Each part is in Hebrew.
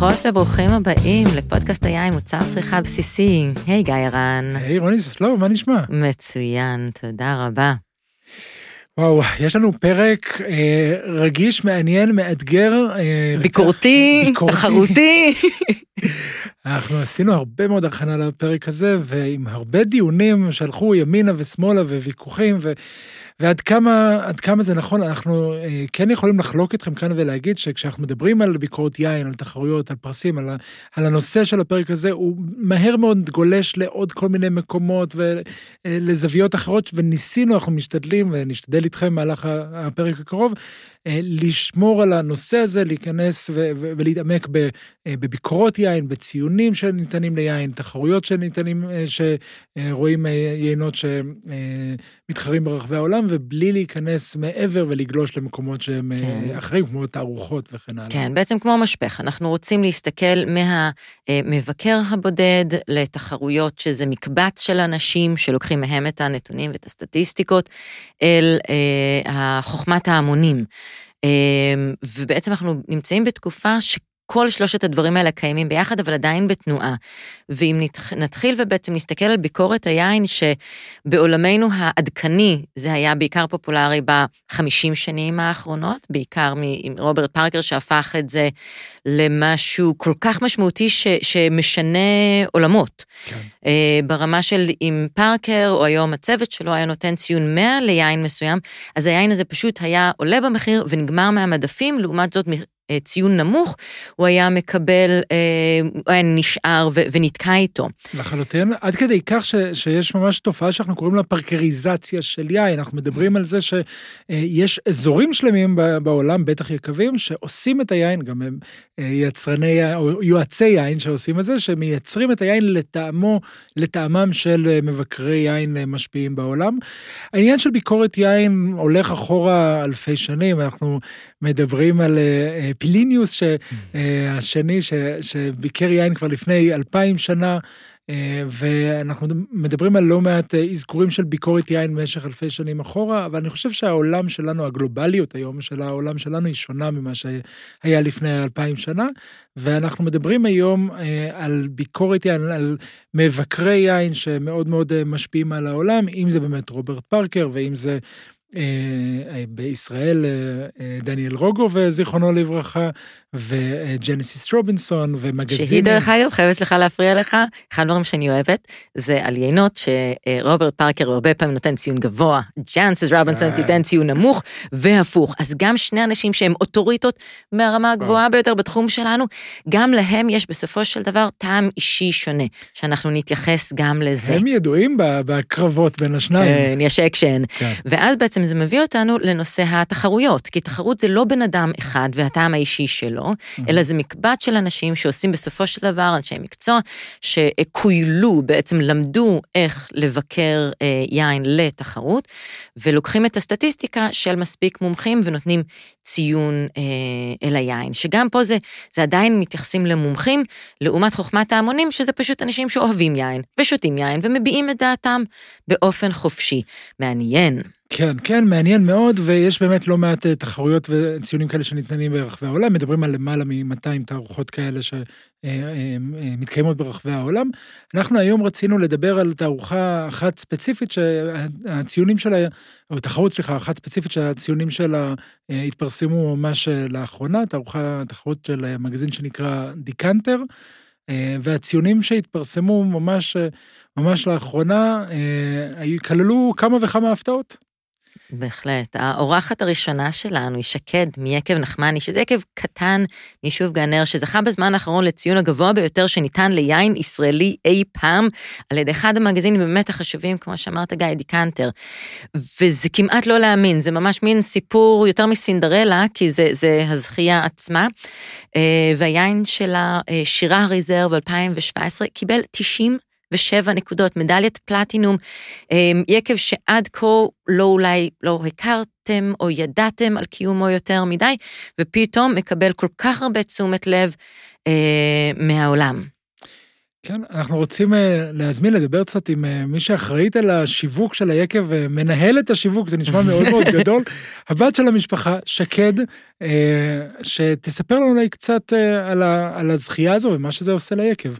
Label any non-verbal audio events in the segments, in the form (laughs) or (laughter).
ברוכות וברוכים הבאים לפודקאסט היין מוצר צריכה בסיסי. היי גיא רן. היי רוני ססלוב, מה נשמע? מצוין, תודה רבה. וואו, יש לנו פרק אה, רגיש, מעניין, מאתגר. אה, ביקורתי, ביקורתי, תחרותי. (laughs) אנחנו עשינו הרבה מאוד הכנה לפרק הזה, ועם הרבה דיונים שהלכו ימינה ושמאלה וויכוחים, ו... ועד כמה, כמה זה נכון, אנחנו אה, כן יכולים לחלוק איתכם כאן ולהגיד שכשאנחנו מדברים על ביקורת יין, על תחרויות, על פרסים, על, על הנושא של הפרק הזה, הוא מהר מאוד גולש לעוד כל מיני מקומות ולזוויות אחרות, וניסינו, אנחנו משתדלים, ונשתדל איתכם במהלך הפרק הקרוב, אה, לשמור על הנושא הזה, להיכנס ולהתעמק אה, בביקורות יין, בציונים שניתנים ליין, תחרויות שניתנים, אה, שרואים יינות שמתחרים ברחבי העולם, ובלי להיכנס מעבר ולגלוש למקומות שהם כן. אחרים, כמו תערוכות וכן הלאה. כן, בעצם כמו משפך. אנחנו רוצים להסתכל מהמבקר הבודד לתחרויות שזה מקבץ של אנשים שלוקחים מהם את הנתונים ואת הסטטיסטיקות, אל חוכמת ההמונים. ובעצם אנחנו נמצאים בתקופה ש... כל שלושת הדברים האלה קיימים ביחד, אבל עדיין בתנועה. ואם נתחיל ובעצם נסתכל על ביקורת היין, שבעולמנו העדכני זה היה בעיקר פופולרי בחמישים שנים האחרונות, בעיקר מרוברט פארקר שהפך את זה למשהו כל כך משמעותי ש, שמשנה עולמות. כן. אה, ברמה של אם פארקר, או היום הצוות שלו היה נותן ציון 100 ליין מסוים, אז היין הזה פשוט היה עולה במחיר ונגמר מהמדפים, לעומת זאת ציון נמוך, הוא היה מקבל, אה, הוא היה נשאר ונתקע איתו. לחלוטין, עד כדי כך ש, שיש ממש תופעה שאנחנו קוראים לה פרקריזציה של יין, אנחנו מדברים על זה שיש אזורים שלמים בעולם, בטח יקבים, שעושים את היין, גם הם אה, יצרני, או יועצי יין שעושים את זה, שמייצרים את היין לטעמו, לטעמם של מבקרי יין משפיעים בעולם. העניין של ביקורת יין הולך אחורה אלפי שנים, אנחנו מדברים על פיליניוס שהשני, שביקר יין כבר לפני אלפיים שנה, ואנחנו מדברים על לא מעט אזכורים של ביקורת יין במשך אלפי שנים אחורה, אבל אני חושב שהעולם שלנו, הגלובליות היום של העולם שלנו היא שונה ממה שהיה לפני אלפיים שנה, ואנחנו מדברים היום על ביקורת יין, על מבקרי יין שמאוד מאוד משפיעים על העולם, אם זה באמת רוברט פארקר ואם זה... אה, אה, בישראל אה, דניאל רוגו, זיכרונו לברכה, וג'נסיס רובינסון, ומגזינים. שהיא דרך אגב, חייבת סליחה להפריע לך, אחד הדברים שאני אוהבת, זה על יינות שרוברט פארקר הרבה פעמים נותן ציון גבוה, ג'נסיס רובינסון תיתן ציון נמוך, והפוך. אז גם שני אנשים שהם אוטוריטות מהרמה הגבוהה ביותר בתחום שלנו, גם להם יש בסופו של דבר טעם אישי שונה, שאנחנו נתייחס גם לזה. הם ידועים בקרבות בין השניים. כן, יש אקשן. כן. ואז בעצם בעצם זה מביא אותנו לנושא התחרויות, כי תחרות זה לא בן אדם אחד והטעם האישי שלו, mm-hmm. אלא זה מקבץ של אנשים שעושים בסופו של דבר, אנשי מקצוע, שכאילו, בעצם למדו איך לבקר אה, יין לתחרות, ולוקחים את הסטטיסטיקה של מספיק מומחים ונותנים ציון אה, אל היין, שגם פה זה, זה עדיין מתייחסים למומחים, לעומת חוכמת ההמונים, שזה פשוט אנשים שאוהבים יין, ושותים יין, ומביעים את דעתם באופן חופשי. מעניין. כן, כן, מעניין מאוד, ויש באמת לא מעט אה, תחרויות וציונים כאלה שניתנים ברחבי העולם, מדברים על למעלה מ-200 תערוכות כאלה שמתקיימות אה, אה, ברחבי העולם. אנחנו היום רצינו לדבר על תערוכה אחת ספציפית שהציונים שלה, או תחרות, סליחה, אחת ספציפית שהציונים שלה התפרסמו ממש לאחרונה, תערוכה, תחרות של מגזין שנקרא דיקנטר. והציונים שהתפרסמו ממש, ממש לאחרונה כללו כמה וכמה הפתעות. בהחלט. האורחת הראשונה שלנו היא שקד מיקב נחמני, שזה יקב קטן מיישוב גנות, שזכה בזמן האחרון לציון הגבוה ביותר שניתן ליין ישראלי אי פעם, על ידי אחד המגזינים באמת החשובים, כמו שאמרת גיא, דיקנטר. וזה כמעט לא להאמין, זה ממש מין סיפור יותר מסינדרלה, כי זה, זה הזכייה עצמה. אה, והיין שלה, אה, שירה ה reserve 2017, קיבל 90 ושבע נקודות, מדליית פלטינום, אמ, יקב שעד כה לא אולי לא הכרתם או ידעתם על קיומו יותר מדי, ופתאום מקבל כל כך הרבה תשומת לב אה, מהעולם. כן, אנחנו רוצים אה, להזמין לדבר קצת עם אה, מי שאחראית על השיווק של היקב ומנהלת השיווק, זה נשמע מאוד מאוד (laughs) גדול. הבת של המשפחה, שקד, שתספר לנו אולי קצת על, על הזכייה הזו ומה שזה עושה ליקב.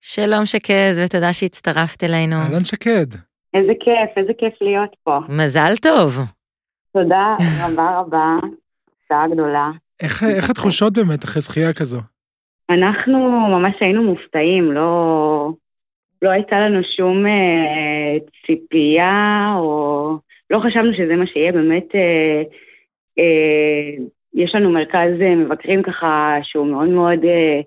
שלום שקד, ותודה שהצטרפת אלינו. אהלן שקד. איזה כיף, איזה כיף להיות פה. מזל טוב. תודה רבה רבה, הצעה גדולה. איך, איך התחושות באמת אחרי זכייה כזו? אנחנו ממש היינו מופתעים, לא, לא הייתה לנו שום אה, ציפייה, או לא חשבנו שזה מה שיהיה, באמת, אה, אה, יש לנו מרכז אה, מבקרים ככה שהוא מאוד מאוד אה,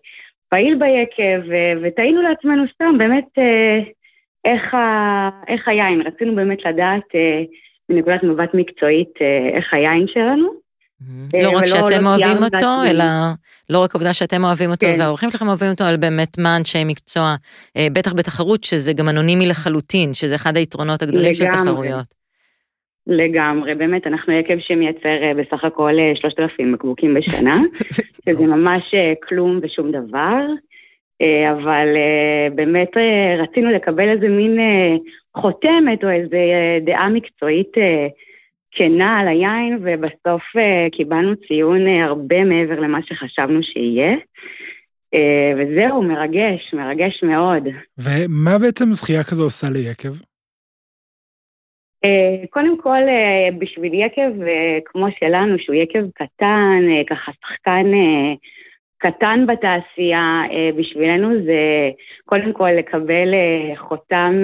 פעיל ביקב, ותהינו לעצמנו סתם, באמת, אה, איך, ה, איך היין, רצינו באמת לדעת אה, מנקודת מבט מקצועית אה, איך היין שלנו. לא רק שאתם לא אוהבים אותו, אלא לא רק העובדה שאתם אוהבים אותו. והאורחים שלכם אוהבים אותו, אלא באמת מה אנשי מקצוע, בטח בתחרות, שזה גם אנונימי לחלוטין, שזה אחד היתרונות הגדולים של תחרויות. לגמרי, באמת, אנחנו יקב שמייצר אה, בסך הכל 3,000 בקבוקים בשנה, (laughs) שזה ממש כלום ושום דבר, אבל באמת רצינו לקבל איזה מין חותמת או איזה דעה מקצועית כנה על היין, ובסוף קיבלנו ציון הרבה מעבר למה שחשבנו שיהיה. וזהו, מרגש, מרגש מאוד. ומה בעצם זכייה כזו עושה ליקב? Uh, קודם כל, uh, בשביל יקב uh, כמו שלנו, שהוא יקב קטן, ככה שחקן קטן בתעשייה, בשבילנו זה קודם כל לקבל חותם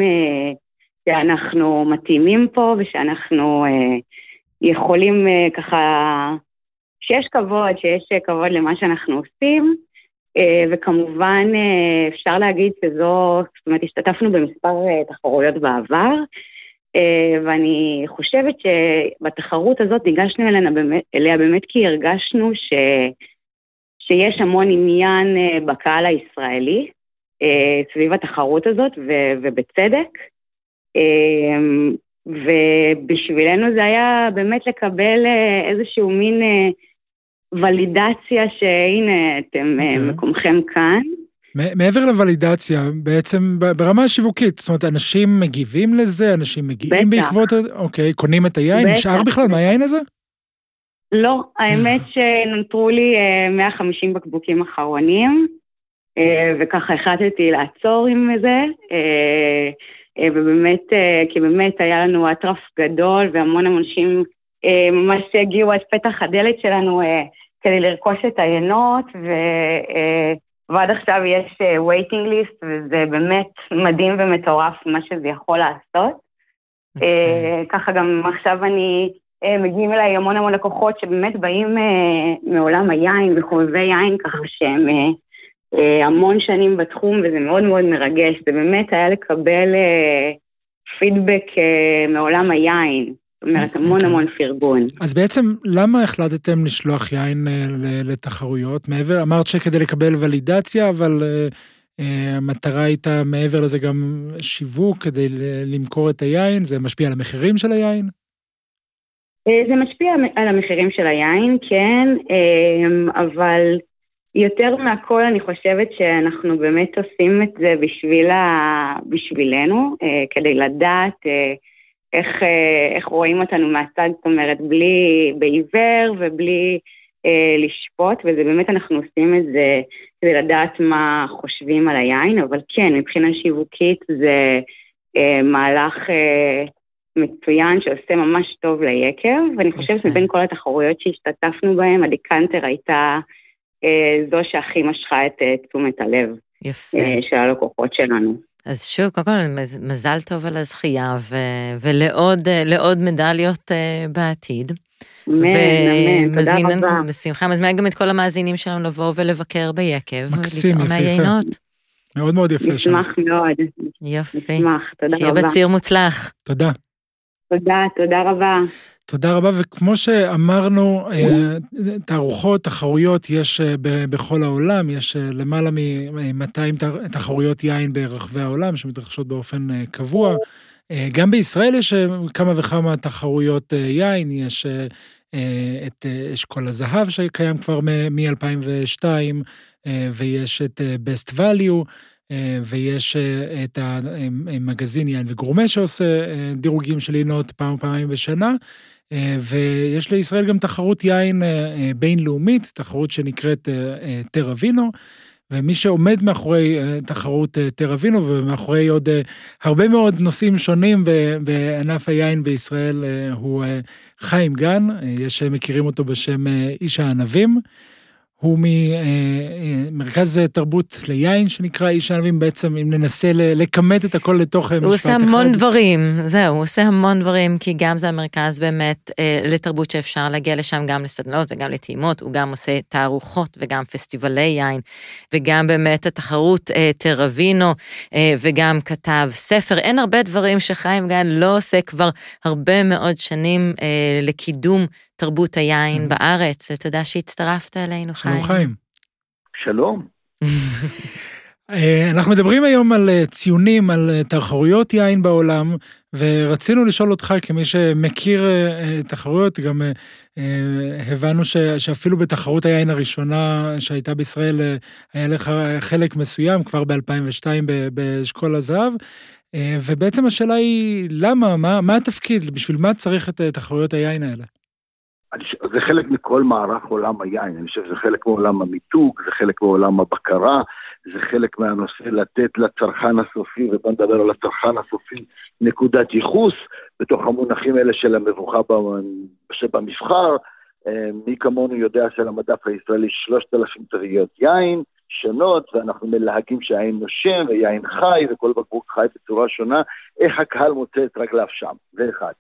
שאנחנו מתאימים פה ושאנחנו יכולים ככה, שיש כבוד, שיש כבוד למה שאנחנו עושים, וכמובן אפשר להגיד שזו, זאת אומרת, השתתפנו במספר תחרויות בעבר, ואני חושבת שבתחרות הזאת ניגשנו אליה באמת, אליה באמת כי הרגשנו ש, שיש המון עניין uh, בקהל הישראלי uh, סביב התחרות הזאת, ו, ובצדק. ובשבילנו זה היה באמת לקבל אה, איזשהו מין אה, ולידציה שהנה, אתם okay. אה, אוקיי. מקומכם כאן. מעבר לוולידציה, בעצם ברמה השיווקית, זאת אומרת, אנשים מגיבים לזה, אנשים מגיעים בטח. בעקבות, אוקיי, קונים את היין, בטח. נשאר בכלל מהיין הזה? לא, האמת (laughs) שנותרו לי 150 בקבוקים אחרונים, וככה החלטתי לעצור עם זה. אה, ובאמת, אה, כי באמת היה לנו אטרף גדול והמון אנשים אה, ממש הגיעו עד פתח הדלת שלנו כדי לרכוש את היינות, ו... ועד עכשיו יש waiting list, וזה באמת מדהים ומטורף מה שזה יכול לעשות. ככה גם עכשיו אני, מגיעים אליי המון המון לקוחות שבאמת באים מעולם היין וחובבי יין, ככה שהם אה, המון שנים בתחום, וזה מאוד מאוד מרגש. זה באמת היה לקבל אה, פידבק אה, מעולם היין. אומרת, המון אוקיי. המון פרגון. אז בעצם, למה החלטתם לשלוח יין לתחרויות? מעבר, אמרת שכדי לקבל ולידציה, אבל המטרה הייתה מעבר לזה גם שיווק כדי למכור את היין? זה משפיע על המחירים של היין? זה משפיע על המחירים של היין, כן, אבל יותר מהכל אני חושבת שאנחנו באמת עושים את זה בשביל ה... בשבילנו, אה, כדי לדעת אה, איך, אה, איך רואים אותנו מהצד, זאת אומרת, בלי, בעיוור ובלי אה, לשפוט, וזה באמת אנחנו עושים את זה כדי לדעת מה חושבים על היין, אבל כן, מבחינה שיווקית זה אה, מהלך אה, מצוין שעושה ממש טוב ליקב, ואני חושבת שבין כל התחרויות שהשתתפנו בהן, הדיקנטר הייתה... אה, זו שהכי משכה את אה, תשומת הלב יפה. אה, של הלקוחות שלנו. אז שוב, קודם כל, מזל טוב על הזכייה, ו- ולעוד מדליות בעתיד. אמן, אמן, תודה רבה. בשמחה, מזמינה גם את כל המאזינים שלנו לבוא ולבקר ביקב. מקסים, יפה, יפה. מאוד מאוד יפה שם. נשמח מאוד. יופי. נשמח, תודה שיהיה רבה. שיהיה בציר מוצלח. תודה. תודה, תודה רבה. תודה רבה, וכמו שאמרנו, אה, תערוכות, תחרויות יש אה, בכל העולם, יש אה, למעלה מ-200 תחרויות יין ברחבי העולם שמתרחשות באופן קבוע. גם בישראל יש כמה וכמה תחרויות יין, יש את אשכול הזהב שקיים כבר מ-2002, ויש את best value. ויש את המגזין יין וגורמה שעושה דירוגים של עינות פעם או פעמיים בשנה. ויש לישראל גם תחרות יין בינלאומית, תחרות שנקראת טראבינו. ומי שעומד מאחורי אה, תחרות אה, טראבינו ומאחורי עוד אה, הרבה מאוד נושאים שונים בענף היין בישראל הוא חיים גן, יש שמכירים אותו בשם איש הענבים. הוא ממרכז תרבות ליין שנקרא איש הענבים, בעצם אם ננסה לכמת את הכל לתוך משפט אחד. הוא עושה המון דברים, זהו, הוא עושה המון דברים, כי גם זה המרכז באמת אה, לתרבות שאפשר להגיע לשם גם לסדנאות וגם לטעימות, הוא גם עושה תערוכות וגם פסטיבלי יין, וגם באמת התחרות אה, טרווינו, אה, וגם כתב ספר. אין הרבה דברים שחיים גן לא עושה כבר הרבה מאוד שנים לקידום תרבות היין בארץ, ותודה שהצטרפת אלינו, חיים. שלום, חיים. (laughs) שלום. אה, אנחנו מדברים היום על אה, ציונים, על אה, תחרויות יין בעולם, ורצינו לשאול אותך, כמי שמכיר תחרויות, גם הבנו ש, שאפילו בתחרות היין הראשונה שהייתה בישראל, היה לך חלק מסוים כבר ב-2002 באשכול הזהב, ובעצם השאלה היא, למה, מה, מה התפקיד, בשביל מה צריך את תחרויות היין האלה? זה חלק מכל מערך עולם היין, אני חושב שזה חלק מעולם המיתוג, זה חלק מעולם הבקרה, זה חלק מהנושא לתת לצרכן הסופי, ובוא נדבר על הצרכן הסופי, נקודת ייחוס בתוך המונחים האלה של המבוכה שבמבחר. אה, מי כמונו יודע שעל המדף הישראלי 3,000 תוויות יין שונות, ואנחנו מלהגים שהיין נושם ויין חי, וכל בקבוק חי בצורה שונה, איך הקהל מוצא את רגליו שם, זה אחד.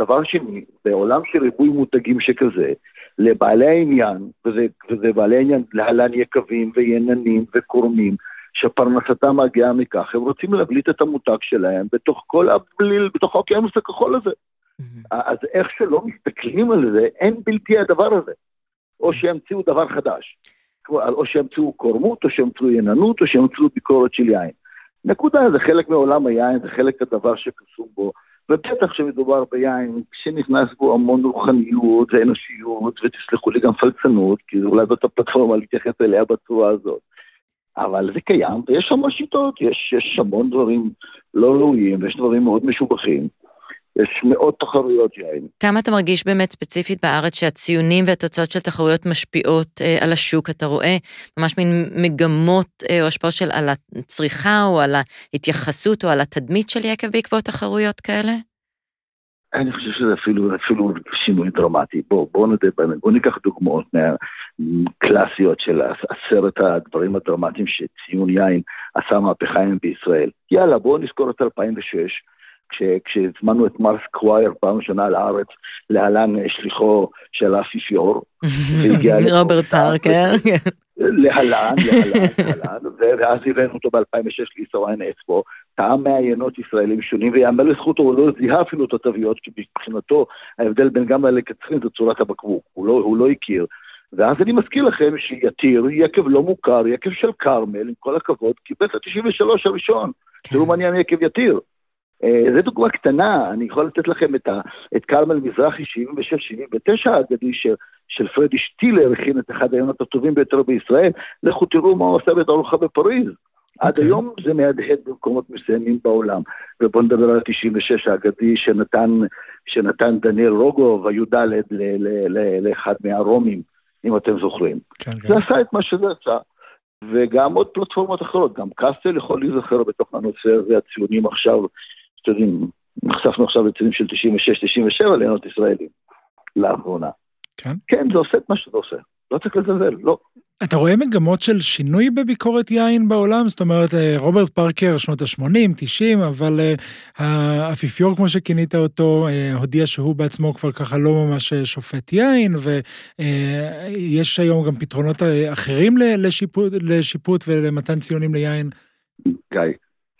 דבר שני, בעולם של ריבוי מותגים שכזה, לבעלי העניין, וזה, וזה בעלי העניין להלן יקבים ויננים וקורמים, שפרנסתם מגיעה מכך, הם רוצים להבליט את המותג שלהם בתוך כל הבליל, בתוך האוקיינוס הכחול הזה. Mm-hmm. אז איך שלא מסתכלים על זה, אין בלתי הדבר הזה. או שימציאו דבר חדש. או שימצאו קורמות, או שימצאו יננות, או שימצאו ביקורת של יין. נקודה, זה חלק מעולם היין, זה חלק הדבר שקסום בו. ובטח שמדובר ביין שנכנס בו המון רוחניות ואנושיות, ותסלחו לי גם פלצנות, כי אולי זאת הפלטפורמה להתייחס אליה בצורה הזאת. אבל זה קיים, ויש המון שיטות, יש, יש המון דברים לא ראויים, ויש דברים מאוד משובחים. יש מאות תחרויות יין. כמה אתה מרגיש באמת ספציפית בארץ שהציונים והתוצאות של תחרויות משפיעות אה, על השוק? אתה רואה ממש מין מגמות אה, או השפעות של על הצריכה או על ההתייחסות או על התדמית של יקב בעקבות תחרויות כאלה? אני חושב שזה אפילו, אפילו שינוי דרמטי. בואו בוא נדע באמת, בואו ניקח דוגמאות מהקלאסיות של עשרת הדברים הדרמטיים שציון יין עשה מהפכה בישראל. יאללה, בואו נזכור את 2006. כשהזמנו את מארק סקווייר פעם ראשונה לארץ, להלן שליחו של האפיפיור. (laughs) רוברט פארקר. להלן, להלן, (laughs) להלן, ואז הבאנו אותו ב-2006 לישראל אקספו, טעם מעיינות ישראליים שונים, ויאמר לזכותו, הוא לא זיהה אפילו את התוויות, כי מבחינתו ההבדל בין גמלה לקצרין זה צורת הבקבוק, הוא לא, הוא לא הכיר. ואז אני מזכיר לכם שיתיר, יקב לא מוכר, יקב של כרמל, עם כל הכבוד, קיבל את ה-93 הראשון. זה לא מעניין יקב יתיר. אה, זו דוגמה קטנה, אני יכול לתת לכם את, ה, את קרמל מזרחי 76-79 האגדי של, של פרדי שטילר, הכין את אחד העיונות הטובים ביותר בישראל, לכו תראו מה הוא עושה בתערוכה בפריז. Okay. עד אוקיי. היום זה מהדהד במקומות מסוימים בעולם. ובואו נדבר על ה-96 האגדי שנתן, שנתן דניאל רוגוב, הי"ד, לאחד מהרומים, אם אתם זוכרים. כן, כן. זה עשה את מה שזה עשה. וגם עוד פלטפורמות אחרות, גם קאסטל יכול להיזכר בתוך הנושא הזה, הציונים עכשיו אתם יודעים, נחשפנו עכשיו לציונים של 96-97 לעינות ישראלים, לאחרונה. כן? כן, זה עושה את מה שזה עושה. לא צריך לזלזל, לא. אתה רואה מגמות של שינוי בביקורת יין בעולם? זאת אומרת, אה, רוברט פארקר, שנות ה-80, 90, אבל האפיפיור, כמו שכינית אותו, uh, הודיע שהוא בעצמו כבר ככה לא ממש שופט יין, ויש היום גם פתרונות אחרים לשיפוט, לשיפוט ולמתן ציונים ליין. גיא,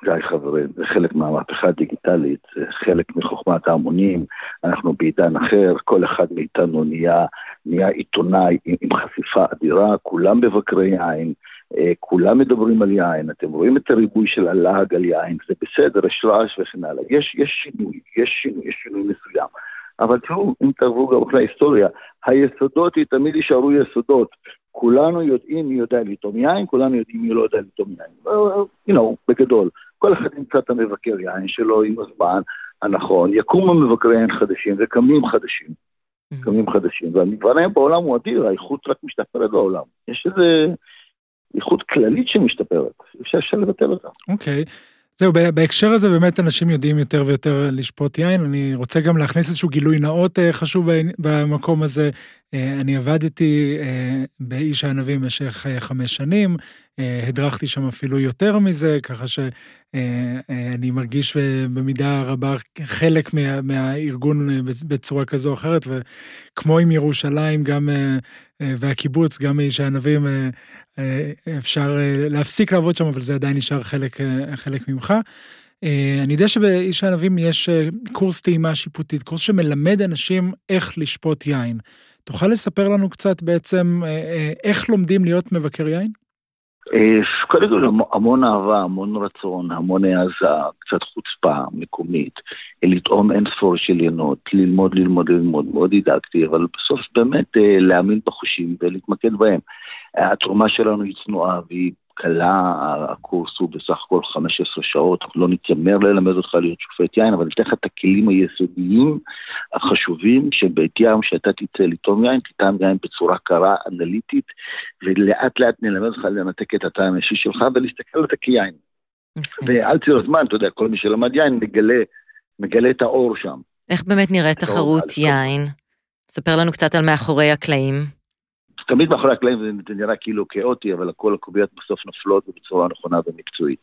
גיא חברים, זה חלק מהמהפכה הדיגיטלית, זה חלק מחוכמת ההמונים, אנחנו בעידן אחר, כל אחד מאיתנו נהיה, נהיה עיתונאי עם, עם חשיפה אדירה, כולם מבקרי יין, אה, כולם מדברים על יין, אתם רואים את הריבוי של הלעג על יין, זה בסדר, יש רעש וכן הלאה, יש, יש שינוי, יש שינוי, יש שינוי מסוים. אבל תראו, אם תעברו גם אחרי ההיסטוריה, היסודות תמיד יישארו יסודות. כולנו יודעים מי יודע לטעום יין, כולנו יודעים מי לא יודע לטעום יין. you know, בגדול. כל אחד ימצא את המבקר יין שלו עם הזמן הנכון. יקומו מבקרי יין חדשים וקמים חדשים. Mm-hmm. קמים חדשים. והמגוון היום בעולם הוא אדיר, האיכות רק משתפרת בעולם. יש איזה איכות כללית שמשתפרת, אפשר לבטל אותה. אוקיי. Okay. זהו, בהקשר הזה באמת אנשים יודעים יותר ויותר לשפוט יין. אני רוצה גם להכניס איזשהו גילוי נאות אה, חשוב במקום הזה. אה, אני עבדתי אה, באיש הענבים במשך חמש שנים, הדרכתי שם אפילו יותר מזה, ככה שאני מרגיש במידה רבה חלק מה, מהארגון בצורה כזו או אחרת, וכמו עם ירושלים גם, והקיבוץ, גם מאיש הענבים, אפשר להפסיק לעבוד שם, אבל זה עדיין נשאר חלק, חלק ממך. אני יודע שבאיש הענבים יש קורס טעימה שיפוטית, קורס שמלמד אנשים איך לשפוט יין. תוכל לספר לנו קצת בעצם איך לומדים להיות מבקר יין? קודם כל המון אהבה, המון רצון, המון העזה, קצת חוצפה מקומית, לטעום אין ספור של ינות, ללמוד, ללמוד, ללמוד, מאוד דידקטי, אבל בסוף באמת להאמין בחושים ולהתמקד בהם. התרומה שלנו היא צנועה והיא קלה, הקורס הוא בסך הכל 15 שעות, אנחנו לא נתיימר ללמד אותך להיות שופט יין, אבל ניתן לך את הכלים היסודיים החשובים שבעטיין שאתה תצא לטעום יין, תטעם יין בצורה קרה, אנליטית, ולאט לאט נלמד אותך לנתק את הטעם האישי שלך ולהסתכל על זה כיין. ועל ציר הזמן, אתה יודע, כל מי שלמד יין מגלה, מגלה את האור שם. איך באמת נראית תחרות יין? ספר לנו קצת על מאחורי הקלעים. תמיד מאחורי הקלעים זה נראה כאילו כאוטי, אבל כל הקוביות בסוף נופלות בצורה נכונה ומקצועית.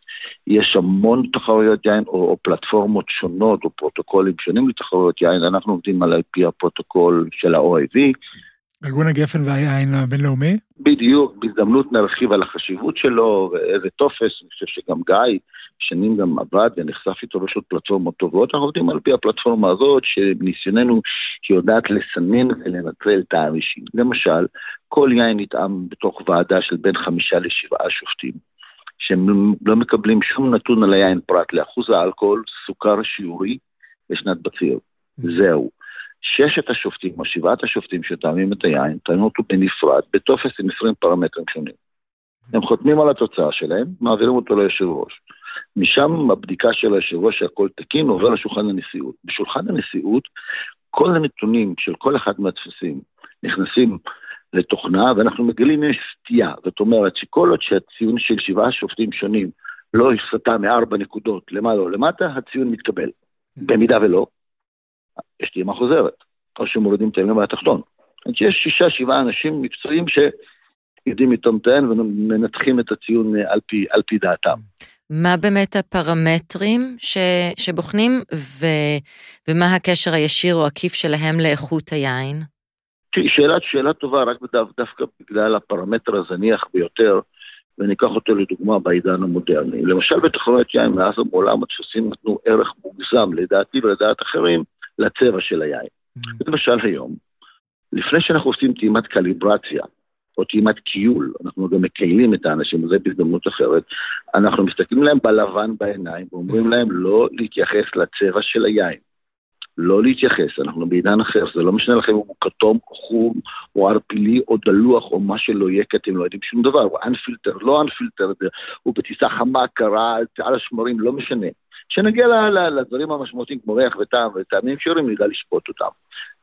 יש המון תחרויות יין או, או פלטפורמות שונות או פרוטוקולים שונים לתחרויות יין, אנחנו עובדים על פי הפרוטוקול של ה-OIV. ארגון הגפן והיין הבינלאומי? בדיוק, בהזדמנות נרחיב על החשיבות שלו ואיזה טופס, אני חושב שגם גיא שנים גם עבד ונחשף איתו פשוט פלטפורמות טובות, אנחנו עובדים על פי הפלטפורמה הזאת, שניסיוננו היא יודעת לסנן ולנטרל את האנשים. למשל, כל יין נטעם בתוך ועדה של בין חמישה לשבעה שופטים, שהם לא מקבלים שום נתון על היין פרט לאחוז האלכוהול, סוכר שיעורי ושנת בציר. זהו. ששת השופטים או שבעת השופטים שטעמים את היין, טענו אותו בנפרד, בטופס עם 20 פרמטרים שונים. הם חותמים על התוצאה שלהם, מעבירים אותו ליושב ראש. משם הבדיקה של היושב ראש שהכל תקין עובר לשולחן הנשיאות. בשולחן הנשיאות כל הנתונים של כל אחד מהטפסים נכנסים לתוכנה ואנחנו מגלים יש סטייה. זאת אומרת שכל עוד שהציון של שבעה שופטים שונים לא הסטה מארבע נקודות למעלה או למטה, הציון מתקבל. במידה ולא, יש טעימה חוזרת, או שמורידים את הימים מהתחתון. אומרת שיש שישה, שבעה אנשים מקצועיים שיודעים את ומנתחים את הציון על פי, על פי דעתם. מה באמת הפרמטרים ש, שבוחנים, ו, ומה הקשר הישיר או עקיף שלהם לאיכות היין? שאלה, שאלה טובה, רק דו, דווקא בגלל הפרמטר הזניח ביותר, וניקח אותו לדוגמה בעידן המודרני. למשל בתחרויות יין מאז ומעולם הדפוסים נתנו ערך מוגזם, לדעתי ולדעת אחרים, לצבע של היין. Mm-hmm. למשל היום, לפני שאנחנו עושים טעימת קליברציה, או טעימת קיול, אנחנו גם מקיילים את האנשים, וזה בהזדמנות אחרת, אנחנו מסתכלים להם בלבן בעיניים ואומרים להם לא להתייחס לצבע של היין. לא להתייחס, אנחנו בעידן אחר, זה לא משנה לכם אם הוא כתום, חום, או ערפילי, או דלוח, או מה שלא יהיה, כי אתם לא יודעים שום דבר, הוא אנפילטר, לא אנפילטר, הוא בטיסה חמה, קרה, על השמרים, לא משנה. כשנגיע לדברים המשמעותיים כמו ריח וטעם וטעמים שיורים, נדע לשפוט אותם.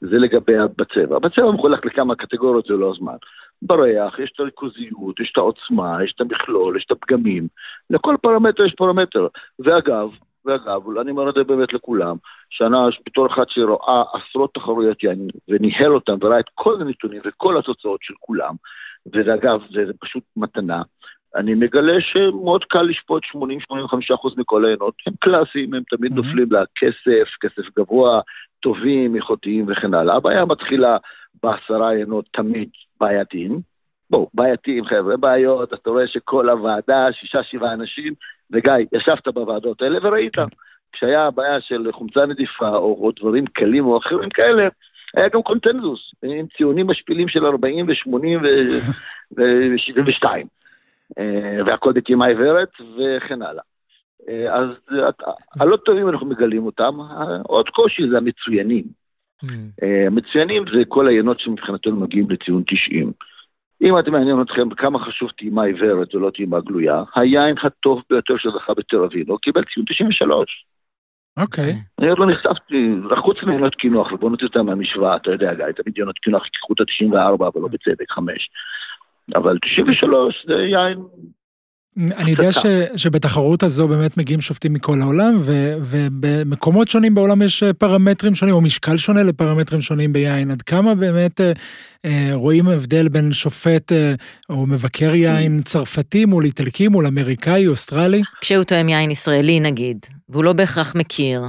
זה לגבי בצבע. בצבע מחולק לכמה קטגוריות, זה לא הזמן. בריח, יש את הריכוזיות, יש את העוצמה, יש את המכלול, יש את הפגמים. לכל פרמטר יש פרמטר. ואגב, ואגב, אני אומר את זה באמת לכולם, שנה בתור אחד שרואה עשרות תחרויות יין וניהל אותם וראה את כל הנתונים וכל התוצאות של כולם, ואגב, זה, זה פשוט מתנה, אני מגלה שמאוד קל לשפוט 80-85% מכל העיינות, הם קלאסיים, הם תמיד mm-hmm. נופלים לכסף, כסף גבוה, טובים, איכותיים וכן הלאה. הבעיה מתחילה בעשרה עיינות תמיד בעייתיים. בואו, בעייתיים חבר'ה, בעיות, אתה רואה שכל הוועדה, שישה, שבעה אנשים, וגיא, ישבת בוועדות האלה וראית. כן. כשהיה בעיה של חומצה נדיפה או, או דברים קלים או אחרים כאלה, היה גם קונטנזוס, עם ציונים משפילים של 40 ו-80 ו-72. והכל בטעימה עיוורת וכן הלאה. אה, אז הלא טובים אנחנו מגלים אותם, עוד קושי זה המצוינים. Mm. המצוינים זה כל העיינות שמבחינתנו מגיעים לציון 90. אם אתם מעניין אתכם כמה חשוב טעימה עיוורת ולא טעימה גלויה, היין הטוב ביותר שזכה בתל אביב, הוא קיבל ציון 93. אוקיי. אני עוד לא נחשפתי, חוץ מיונות קינוח, ובוא נוציא אותם מהמשוואה, אתה יודע, גיא, תמיד יונות קינוח ייקחו את ה-94, אבל לא בצדק, 5. אבל 93 זה יין אני יודע ש, שבתחרות הזו באמת מגיעים שופטים מכל העולם, ו, ובמקומות שונים בעולם יש אה, פרמטרים שונים, או משקל שונה לפרמטרים שונים ביין. עד כמה באמת אה, אה, רואים הבדל בין שופט אה, או מבקר יין צרפתי מול איטלקי, מול אמריקאי, אוסטרלי? כשהוא טועם יין ישראלי נגיד, והוא לא בהכרח מכיר.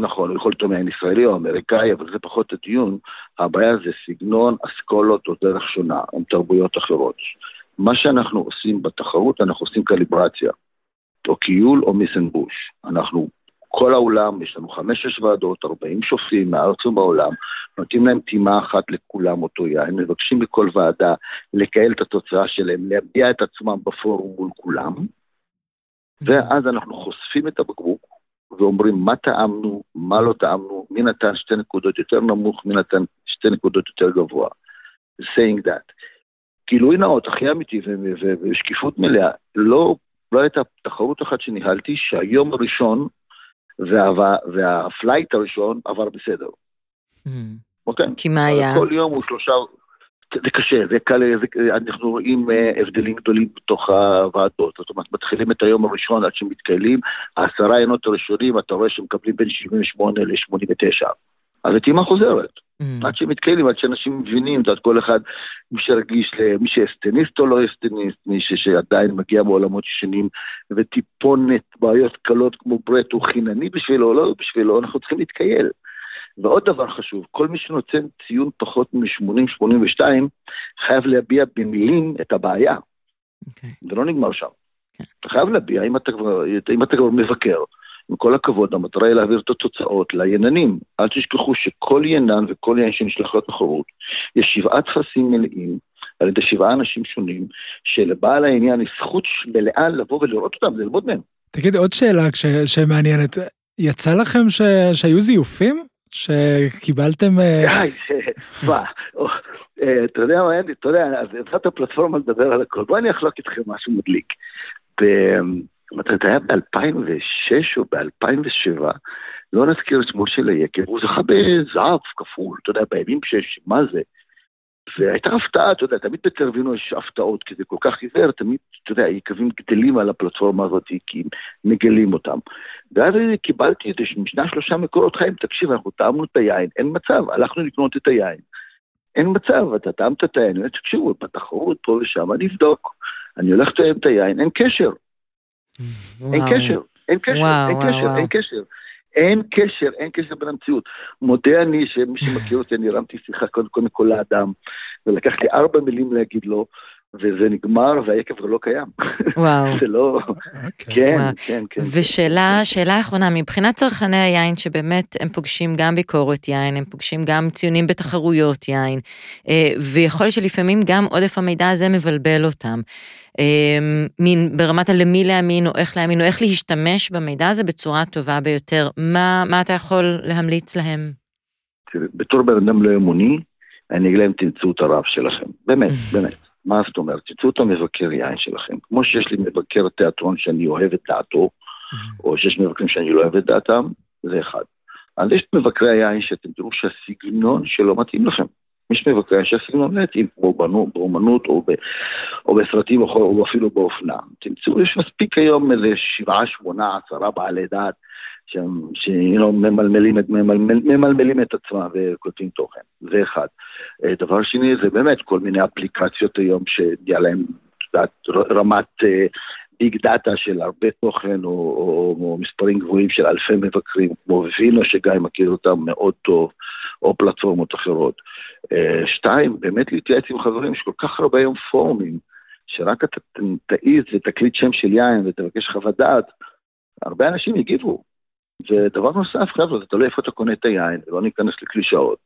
נכון, הוא יכול לטעום יין ישראלי או אמריקאי, אבל זה פחות הדיון. הבעיה זה סגנון, אסכולות או דרך שונה, הן תרבויות אחרות. מה שאנחנו עושים בתחרות, אנחנו עושים קליברציה, או קיול או מיסנבוש. אנחנו, כל העולם, יש לנו חמש-שש ועדות, ארבעים שופטים מהארץ ובעולם, נותנים להם טעימה אחת לכולם אותו יין, מבקשים מכל ועדה לקהל את התוצאה שלהם, להביע את עצמם בפורום מול כולם, ואז אנחנו חושפים את הבקבוק ואומרים מה טעמנו, מה לא טעמנו, מי נתן שתי נקודות יותר נמוך, מי נתן שתי נקודות יותר גבוה. saying that. גילוי נאות, הכי אמיתי ושקיפות מלאה, לא, לא הייתה תחרות אחת שניהלתי שהיום הראשון וה, והפלייט הראשון עבר בסדר. Mm. אוקיי? כי מה היה? כל יום הוא שלושה... זה קשה, זה קל, זה, אנחנו רואים אה, הבדלים גדולים בתוך הוועדות. זאת אומרת, מתחילים את היום הראשון עד שמתקהלים, העשרה עיינות הראשונים, אתה רואה שמקבלים בין 78 ל-89. אז הטעימה חוזרת. Mm. עד שמתקיימים, עד שאנשים מבינים, את כל אחד, מי שרגיש, מי שאסטניסט או לא אסטניסט, מי שעדיין מגיע מעולמות ישנים, וטיפונת בעיות קלות כמו ברט הוא חינני בשבילו או לא בשבילו, אנחנו צריכים להתקייל. ועוד דבר חשוב, כל מי שנותן ציון פחות מ-80-82, חייב להביע במילים את הבעיה. Okay. אוקיי. זה לא נגמר שם. Okay. כן. אתה חייב להביע, אם אתה כבר, אם אתה כבר מבקר, עם כל הכבוד, המטרה היא להעביר את התוצאות לייננים. אל תשכחו שכל ינן וכל יין שנשלח לתחרות, יש שבעה טפסים מלאים על ידי שבעה אנשים שונים, שלבעל העניין יש זכות מלאה לבוא ולראות אותם, זה ללמוד מהם. תגיד, עוד שאלה שמעניינת, יצא לכם ש... שהיו זיופים? שקיבלתם... אה, די, מה, אה, אתה יודע מה, אנדי, אתה יודע, אז יצאת הפלטפורמה לדבר על הכל. בוא אני אחלוק איתכם משהו מדליק. זה היה ב-2006 או ב-2007, לא נזכיר את שמו של היקב, הוא זכה בזהב כפול, אתה יודע, בימים שיש, מה זה? והייתה הפתעה, אתה יודע, תמיד בטרווינו יש הפתעות, כי זה כל כך עיוור, תמיד, אתה יודע, יקבים גדלים על הפלטפורמה הזאת, כי מגלים אותם. ואז קיבלתי איזה משנה שלושה מקורות חיים, תקשיב, אנחנו טעמנו את היין, אין מצב, הלכנו לקנות את היין. אין מצב, אתה טעמת את היין, תקשיבו, בתחרות פה ושם, אני אבדוק. אני הולך לטעם את היין, אין קשר. (laughs) אין קשר, אין קשר, אין קשר. אין קשר. אין קשר, אין קשר בין המציאות. מודה אני שמי שמכיר אותי, אני הרמתי שיחה קודם כל מכל האדם, ולקח לי ארבע מילים להגיד לו, וזה נגמר והיקב לא קיים. וואו. (laughs) זה לא... Okay. כן, וואו. כן, כן. ושאלה, שאלה אחרונה, מבחינת צרכני היין, שבאמת הם פוגשים גם ביקורת יין, הם פוגשים גם ציונים בתחרויות יין, אה, ויכול להיות שלפעמים גם עודף המידע הזה מבלבל אותם. אה, מין ברמת הלמי להאמין, או איך להאמין, או איך להשתמש במידע הזה בצורה הטובה ביותר. מה, מה אתה יכול להמליץ להם? בתור בן אדם לא אמוני, אני אגיד להם תמצאו את הרב שלכם. באמת, (laughs) באמת. מה זאת אומרת? תמצאו את המבקר יין שלכם. כמו שיש לי מבקר תיאטרון שאני אוהב את דעתו, mm-hmm. או שיש מבקרים שאני לא אוהב את דעתם, זה אחד. אז יש מבקרי היין שאתם תראו שהסגנון שלו מתאים לכם. יש מבקרי יין שהסגנון לא יתאים, באומנות או, ב, או בסרטים או, או אפילו באופנה. תמצאו, יש מספיק היום איזה שבעה, שמונה, עשרה בעלי דעת שממלמלים את, ממלמל, ממלמלים את עצמם וכותבים תוכן, זה אחד. אה, דבר שני זה באמת כל מיני אפליקציות היום שהיה להם רמת ביג uh, דאטה של הרבה תוכן או, או, או מספרים גבוהים של אלפי מבקרים, כמו וינו שגיא מכיר אותם מאוד טוב, או פלטפורמות אחרות. Uh, שתיים, באמת להתייעץ עם חברים, יש כל כך הרבה היום פורומים, שרק אתה תעיז ותקליט שם של יין ותבקש חוות דעת, הרבה אנשים יגיבו, ודבר נוסף, חבר'ה, זה תלוי איפה אתה קונה את היין, לא ניכנס לקלישאות,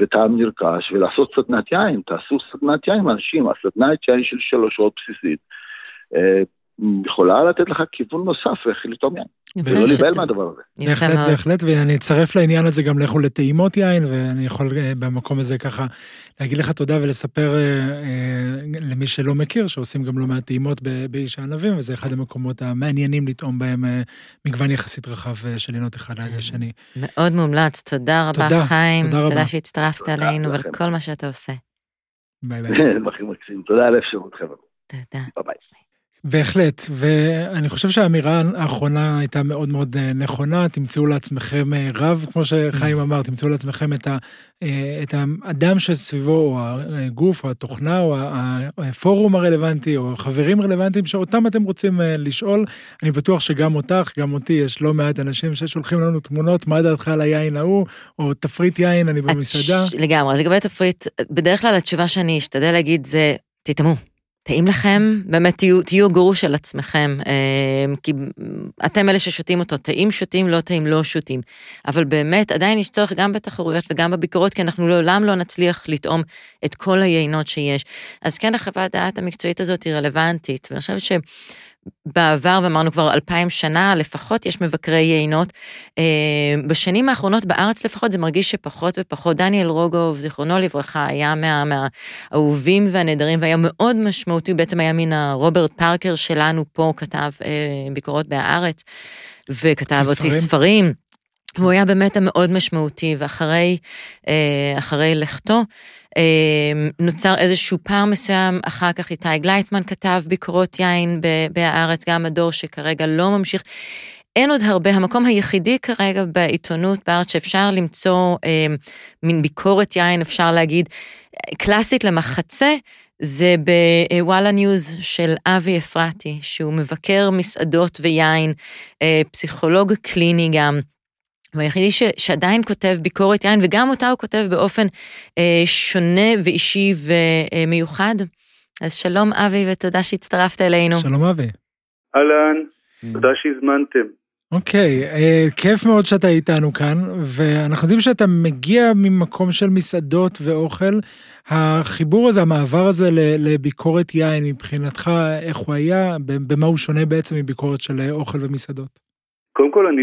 וטעם נרכש, ולעשות סדנת יין, תעשו סדנת יין עם אנשים, הסדנת יין של שלוש שעות בסיסית, אה, יכולה לתת לך כיוון נוסף איך לטעום יין. ולא להיבהל מהדבר הזה. יפה בהחלט, מאוד. בהחלט, ואני אצרף לעניין הזה גם לכו לטעימות יין, ואני יכול אה, במקום הזה ככה להגיד לך תודה ולספר אה, אה, למי שלא מכיר, שעושים גם לא מעט טעימות באיש הענבים, וזה אחד המקומות המעניינים לטעום בהם מגוון יחסית רחב של עינות אחד ליד השני. מאוד מומלץ, תודה רבה תודה, חיים, תודה רבה. תודה שהצטרפת אלינו ועל. כל מה שאתה עושה. ביי ביי. (laughs) תודה על האפשרות, חבר'ה. תודה. ביי ביי. בהחלט, ואני חושב שהאמירה האחרונה הייתה מאוד מאוד אה, נכונה, תמצאו לעצמכם אה, רב, כמו שחיים אמר, תמצאו לעצמכם את, ה, אה, את האדם שסביבו, או הגוף, או התוכנה, או הפורום הרלוונטי, או חברים רלוונטיים, שאותם אתם רוצים לשאול. אני בטוח שגם אותך, גם אותי, יש לא מעט אנשים ששולחים לנו תמונות, מה דעתך על היין ההוא, או תפריט יין, אני במסעדה. לגמרי, לגבי תפריט, בדרך כלל התשובה שאני אשתדל להגיד זה, תטעמו. טעים לכם, באמת תהיו, תהיו גורו של עצמכם, אה, כי אתם אלה ששותים אותו, טעים שותים, לא טעים לא שותים. אבל באמת עדיין יש צורך גם בתחרויות וגם בביקורות, כי אנחנו לעולם לא נצליח לטעום את כל היינות שיש. אז כן, החוות דעת המקצועית הזאת היא רלוונטית, ואני חושבת ש... בעבר, ואמרנו כבר אלפיים שנה, לפחות יש מבקרי יינות. אה, בשנים האחרונות בארץ לפחות זה מרגיש שפחות ופחות. דניאל רוגוב, זיכרונו לברכה, היה מה- מהאהובים והנהדרים והיה מאוד משמעותי, הוא בעצם היה מן הרוברט פארקר שלנו פה, כתב אה, ביקורות בהארץ, וכתב הוציא הוציא ספרים. ספרים. הוא היה באמת המאוד משמעותי, ואחרי אה, אחרי לכתו, אה, נוצר איזשהו פער מסוים, אחר כך איתי גלייטמן כתב ביקורות יין בהארץ, גם הדור שכרגע לא ממשיך. אין עוד הרבה, המקום היחידי כרגע בעיתונות בארץ שאפשר למצוא אה, מין ביקורת יין, אפשר להגיד, קלאסית למחצה, זה בוואלה ניוז של אבי אפרתי, שהוא מבקר מסעדות ויין, אה, פסיכולוג קליני גם. הוא היחידי ש, שעדיין כותב ביקורת יין, וגם אותה הוא כותב באופן אה, שונה ואישי ומיוחד. אז שלום אבי, ותודה שהצטרפת אלינו. שלום אבי. אהלן, תודה שהזמנתם. אוקיי, אה, כיף מאוד שאתה איתנו כאן, ואנחנו יודעים שאתה מגיע ממקום של מסעדות ואוכל. החיבור הזה, המעבר הזה לביקורת יין, מבחינתך, איך הוא היה, במה הוא שונה בעצם מביקורת של אה, אוכל ומסעדות? קודם כל, אני,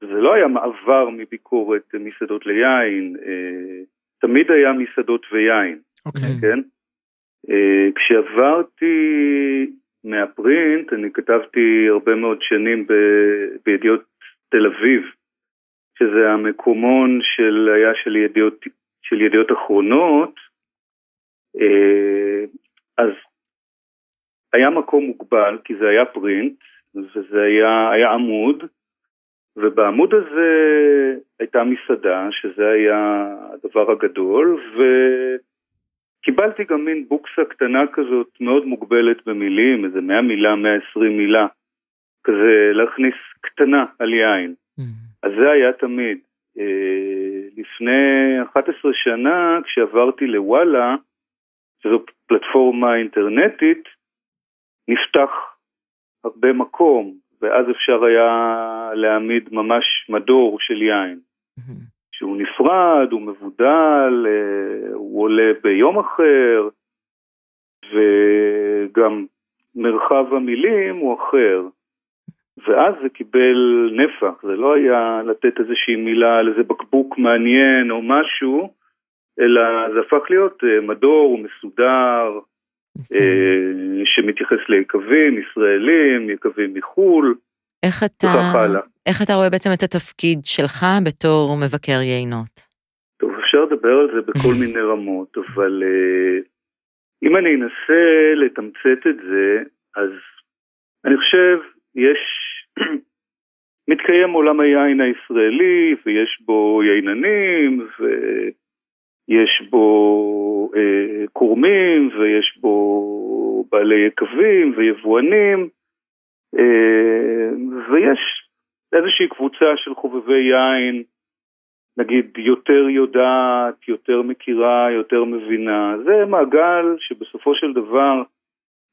זה לא היה מעבר מביקורת מסעדות ליין, אה, תמיד היה מסעדות ויין, אוקיי. כן? אה, כשעברתי מהפרינט, אני כתבתי הרבה מאוד שנים ב- בידיעות תל אביב, שזה המקומון של, היה של ידיעות, של ידיעות אחרונות, אה, אז היה מקום מוגבל, כי זה היה פרינט, וזה היה, היה עמוד, ובעמוד הזה הייתה מסעדה, שזה היה הדבר הגדול, וקיבלתי גם מין בוקסה קטנה כזאת, מאוד מוגבלת במילים, איזה 100 מילה, 120 מילה, כזה להכניס קטנה על יין. אז זה היה תמיד. אה, לפני 11 שנה, כשעברתי לוואלה, שזו פלטפורמה אינטרנטית, נפתח הרבה מקום, ואז אפשר היה להעמיד ממש מדור של יין. שהוא נפרד, הוא מבודל, אה, הוא עולה ביום אחר, וגם מרחב המילים הוא אחר. ואז זה קיבל נפח, זה לא היה לתת איזושהי מילה על איזה בקבוק מעניין או משהו, אלא זה הפך להיות אה, מדור מסודר, שמתייחס ליקבים ישראלים, יקבים מחו"ל, איך אתה, וכך הלאה. איך אתה רואה בעצם את התפקיד שלך בתור מבקר יינות? טוב, אפשר לדבר על זה בכל (laughs) מיני רמות, אבל אה, אם אני אנסה לתמצת את זה, אז אני חושב, יש, (clears throat) מתקיים עולם היין הישראלי, ויש בו ייננים, ויש בו אה, קורמים, ויש בו בעלי יקבים ויבואנים, אה, ויש איזושהי קבוצה של חובבי יין, נגיד יותר יודעת, יותר מכירה, יותר מבינה. זה מעגל שבסופו של דבר,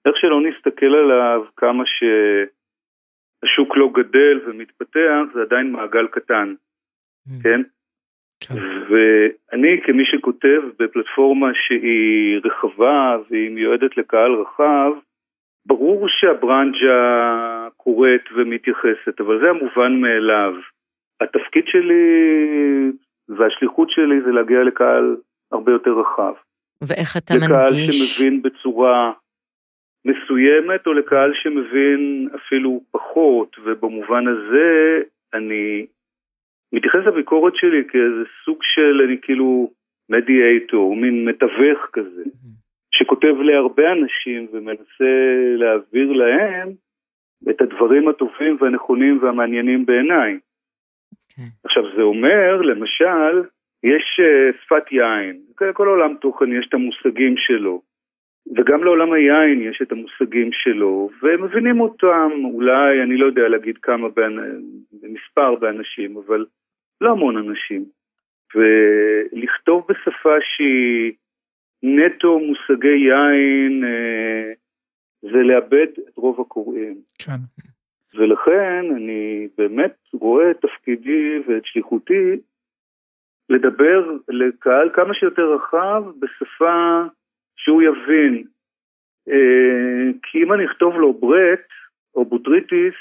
איך שלא נסתכל עליו, כמה שהשוק לא גדל ומתפתח, זה עדיין מעגל קטן, כן? כן. ואני כמי שכותב בפלטפורמה שהיא רחבה והיא מיועדת לקהל רחב, ברור שהברנג'ה קורית ומתייחסת, אבל זה המובן מאליו. התפקיד שלי והשליחות שלי זה להגיע לקהל הרבה יותר רחב. ואיך אתה לקהל מנגיש? שמבין בצורה מסוימת, או לקהל שמבין אפילו פחות, ובמובן הזה אני מתייחס לביקורת שלי כאיזה סוג של, אני כאילו מדיאטור, מין מתווך כזה, שכותב להרבה אנשים ומנסה להעביר להם את הדברים הטובים והנכונים והמעניינים בעיניי. כן. עכשיו זה אומר, למשל, יש uh, שפת יין, כל עולם תוכן יש את המושגים שלו, וגם לעולם היין יש את המושגים שלו, והם מבינים אותם, אולי, אני לא יודע להגיד כמה, במספר באנשים, אבל לא המון אנשים. ולכתוב בשפה שהיא נטו מושגי יין, uh, זה לאבד את רוב הקוראים. כן. ולכן אני באמת רואה את תפקידי ואת שליחותי לדבר לקהל כמה שיותר רחב בשפה שהוא יבין. אה, כי אם אני אכתוב לו ברט או בוטריטיס,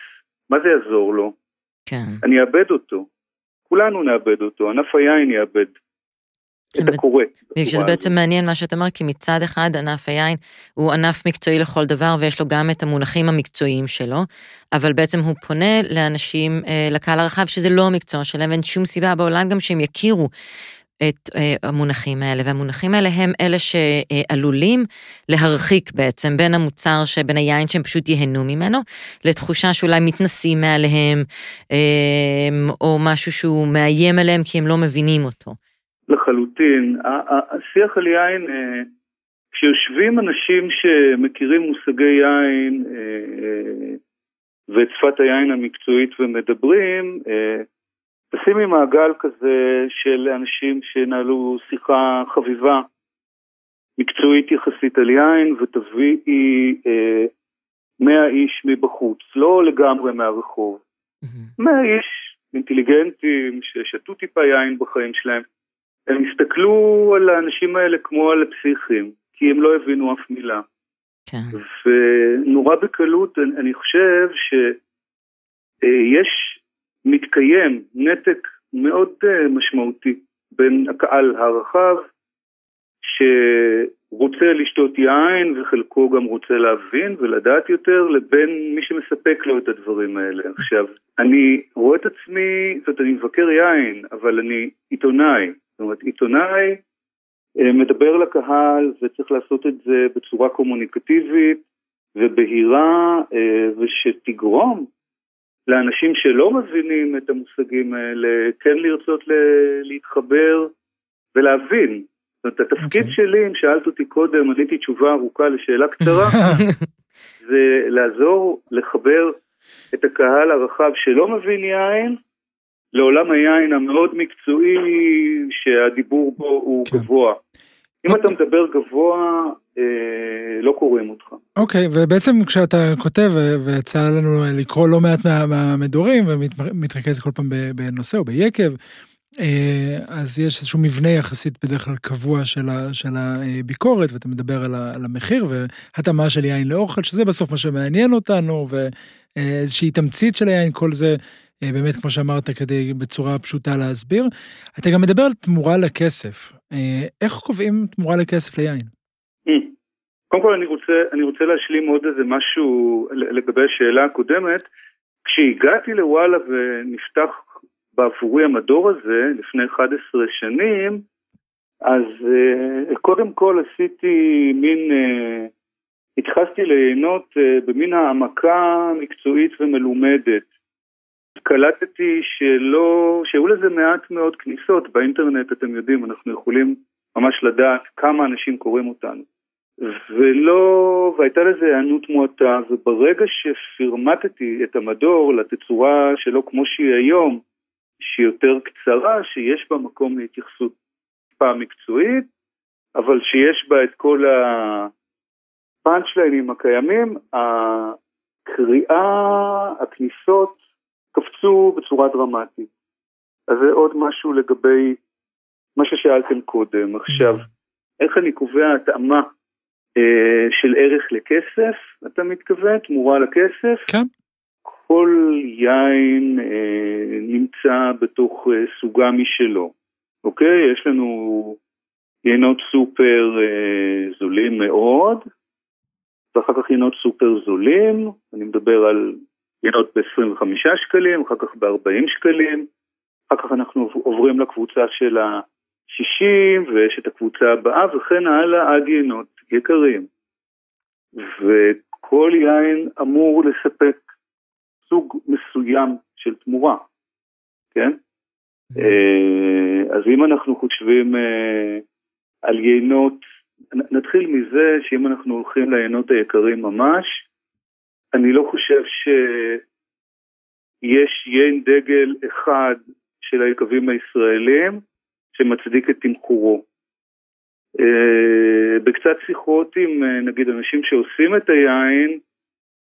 מה זה יעזור לו? כן. אני אאבד אותו. כולנו נאבד אותו, ענף היין יאבד את הקורא. שזה בעצם. מעניין מה שאתה אומר, כי מצד אחד ענף היין הוא ענף מקצועי לכל דבר, ויש לו גם את המונחים המקצועיים שלו, אבל בעצם הוא פונה לאנשים, אה, לקהל הרחב, שזה לא המקצוע שלהם, ואין שום סיבה בעולם גם שהם יכירו. את אה, המונחים האלה, והמונחים האלה הם אלה שעלולים להרחיק בעצם בין המוצר, בין היין שהם פשוט ייהנו ממנו, לתחושה שאולי מתנסים מעליהם, אה, או משהו שהוא מאיים עליהם כי הם לא מבינים אותו. לחלוטין. השיח על יין, אה, כשיושבים אנשים שמכירים מושגי יין אה, ואת שפת היין המקצועית ומדברים, תשימי מעגל כזה של אנשים שינהלו שיחה חביבה, מקצועית יחסית על יין, ותביאי אה, 100 איש מבחוץ, לא לגמרי מהרחוב. 100 איש אינטליגנטים ששתו טיפה יין בחיים שלהם, הם הסתכלו על האנשים האלה כמו על פסיכים, כי הם לא הבינו אף מילה. כן. ונורא בקלות, אני, אני חושב שיש, מתקיים נתק מאוד uh, משמעותי בין הקהל הרחב, שרוצה לשתות יין וחלקו גם רוצה להבין ולדעת יותר, לבין מי שמספק לו את הדברים האלה. עכשיו, אני רואה את עצמי, זאת אומרת, אני מבקר יין, אבל אני עיתונאי. זאת אומרת, עיתונאי אה, מדבר לקהל וצריך לעשות את זה בצורה קומוניקטיבית ובהירה אה, ושתגרום לאנשים שלא מבינים את המושגים האלה כן לרצות להתחבר ולהבין. זאת אומרת, התפקיד okay. שלי, אם שאלת אותי קודם, עניתי תשובה ארוכה לשאלה קצרה, (laughs) זה לעזור לחבר את הקהל הרחב שלא מבין יין לעולם היין המאוד מקצועי שהדיבור בו הוא כן. גבוה. אם אתה מדבר גבוה, אה, לא קוראים אותך. אוקיי, ובעצם כשאתה כותב, ויצא לנו לקרוא לא מעט מה, מהמדורים, ומתרכז כל פעם בנושא או ביקב, אז יש איזשהו מבנה יחסית בדרך כלל קבוע של, ה, של הביקורת, ואתה מדבר על, ה, על המחיר והתאמה של יין לאוכל, שזה בסוף מה שמעניין אותנו, ואיזושהי תמצית של היין, כל זה באמת, כמו שאמרת, כדי בצורה פשוטה להסביר. אתה גם מדבר על תמורה לכסף. איך קובעים תמורה לכסף ליין? קודם כל אני רוצה, אני רוצה להשלים עוד איזה משהו לגבי השאלה הקודמת. כשהגעתי לוואלה ונפתח בעבורי המדור הזה לפני 11 שנים, אז uh, קודם כל עשיתי מין, uh, התחסתי ליהנות uh, במין העמקה מקצועית ומלומדת. קלטתי שלא, שהיו לזה מעט מאוד כניסות באינטרנט, אתם יודעים, אנחנו יכולים ממש לדעת כמה אנשים קוראים אותנו. ולא, והייתה לזה היענות מועטה, וברגע שפרמטתי את המדור לתצורה שלו כמו שהיא היום, שהיא יותר קצרה, שיש בה מקום להתייחסות פעם מקצועית, אבל שיש בה את כל הפאנצ'ליינים הקיימים, הקריאה, הכניסות, קפצו בצורה דרמטית. אז זה עוד משהו לגבי מה ששאלתם קודם. עכשיו, איך אני קובע התאמה אה, של ערך לכסף, אתה מתכוון? תמורה לכסף? כן. כל יין אה, נמצא בתוך אה, סוגה משלו, אוקיי? יש לנו יינות סופר אה, זולים מאוד, ואחר כך יינות סופר זולים, אני מדבר על יינות ב-25 שקלים, אחר כך ב-40 שקלים, אחר כך אנחנו עוברים לקבוצה של ה-60, ויש את הקבוצה הבאה, וכן הלאה עד יינות יקרים. וכל יין אמור לספק סוג מסוים של תמורה, כן? אה, אז אם אנחנו חושבים אה, על יינות, נתחיל מזה שאם אנחנו הולכים ליינות היקרים ממש, אני לא חושב שיש ייין דגל אחד של היקבים הישראלים שמצדיק את תמחורו. אה, בקצת שיחות עם נגיד אנשים שעושים את היין,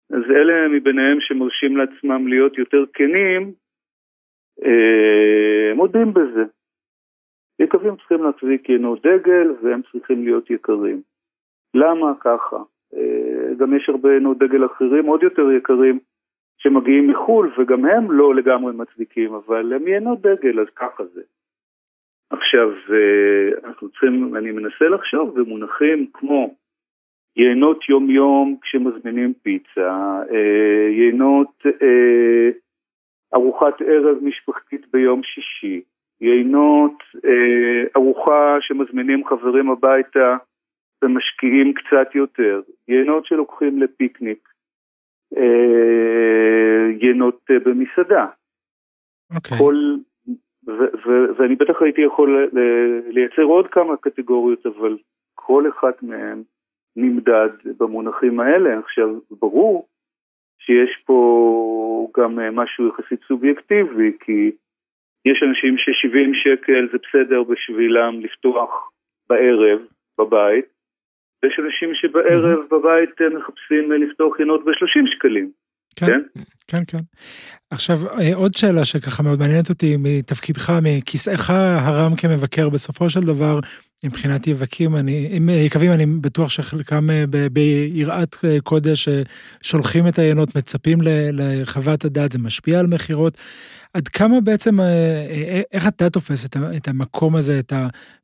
אז אלה מביניהם שמרשים לעצמם להיות יותר כנים, אה, מודים בזה. יקבים צריכים להחזיק יינות דגל והם צריכים להיות יקרים. למה ככה? גם יש הרבה יינות דגל אחרים, עוד יותר יקרים, שמגיעים מחו"ל וגם הם לא לגמרי מצדיקים, אבל הם יינות דגל, אז ככה זה. עכשיו, אה, אנחנו צריכים, אני מנסה לחשוב במונחים כמו יינות יום-יום כשמזמינים פיצה, אה, יינות אה, ארוחת ערב משפחתית ביום שישי, יינות אה, ארוחה שמזמינים חברים הביתה ומשקיעים קצת יותר, יינות שלוקחים לפיקניק, יינות במסעדה. Okay. אוקיי. כל, ואני בטח הייתי יכול לייצר עוד כמה קטגוריות, אבל כל אחת מהן נמדד במונחים האלה. עכשיו, ברור שיש פה גם אה, משהו יחסית סובייקטיבי, כי יש אנשים ש-70 שקל זה בסדר בשבילם לפתוח בערב בבית, ויש אנשים שבערב בבית אה, מחפשים אה, לפתוח ינות ב-30 שקלים. כן, כן, כן. כן. עכשיו, עוד שאלה שככה מאוד מעניינת אותי, מתפקידך, מכיסאך הרם כמבקר, בסופו של דבר, מבחינת יבקים, אני, עם יקבים, אני בטוח שחלקם אה, ביראת אה, קודש אה, שולחים את העיינות, מצפים לחוות הדעת, זה משפיע על מכירות. עד כמה בעצם, איך אתה תופס את המקום הזה, את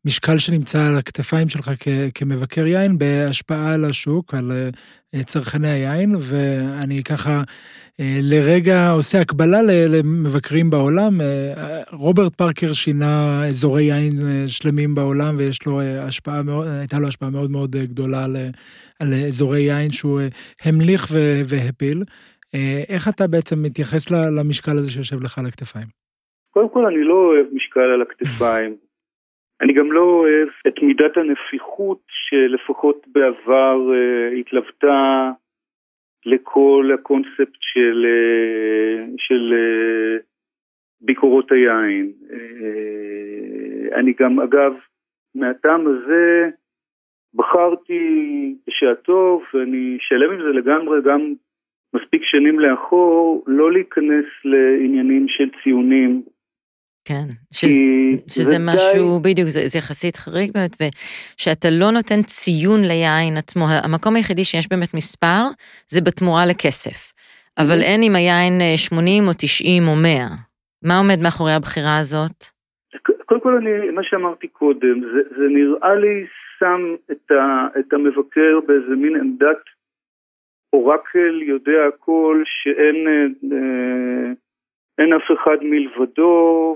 המשקל שנמצא על הכתפיים שלך כמבקר יין בהשפעה על השוק, על צרכני היין, ואני ככה לרגע עושה הקבלה למבקרים בעולם. רוברט פארקר שינה אזורי יין שלמים בעולם, ויש לו השפעה מאוד, הייתה לו השפעה מאוד מאוד גדולה על, על אזורי יין שהוא המליך והפיל. איך אתה בעצם מתייחס למשקל הזה שיושב לך על הכתפיים? קודם כל אני לא אוהב משקל על הכתפיים. (laughs) אני גם לא אוהב את מידת הנפיחות שלפחות בעבר uh, התלוותה לכל הקונספט של, uh, של uh, ביקורות היין. אני גם, אגב, מהטעם הזה בחרתי בשעתו, ואני שלם עם זה לגמרי, גם מספיק שנים לאחור, לא להיכנס לעניינים של ציונים. כן, שזה, שזה משהו, די... בדיוק, זה, זה יחסית חריג באמת, ושאתה לא נותן ציון ליין עצמו, המקום היחידי שיש באמת מספר, זה בתמורה לכסף. אבל אין אם היין 80 או 90 או 100. מה עומד מאחורי הבחירה הזאת? קודם כל, אני, מה שאמרתי קודם, זה, זה נראה לי שם את, ה, את המבקר באיזה מין עמדת אורקל יודע הכל, שאין אה, אין אף אחד מלבדו,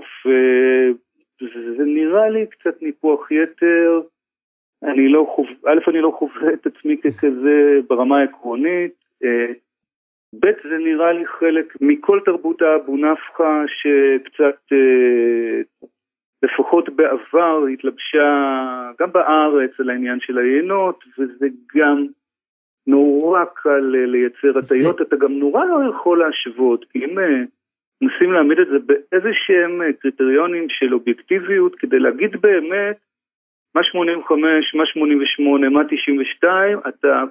וזה נראה לי קצת ניפוח יתר. אני לא חוב... א', אני לא חווה את עצמי ככזה ברמה העקרונית. אה, ב', זה נראה לי חלק מכל תרבות האבו נפחא שקצת אה, לפחות בעבר התלבשה גם בארץ על העניין של היינות, וזה גם נורא קל אה, לייצר הטיות, אתה גם נורא לא יכול להשוות, כי אם מנסים להעמיד את זה באיזה שהם אה, קריטריונים של אובייקטיביות, כדי להגיד באמת מה 85, מה 88, מה 92, אתה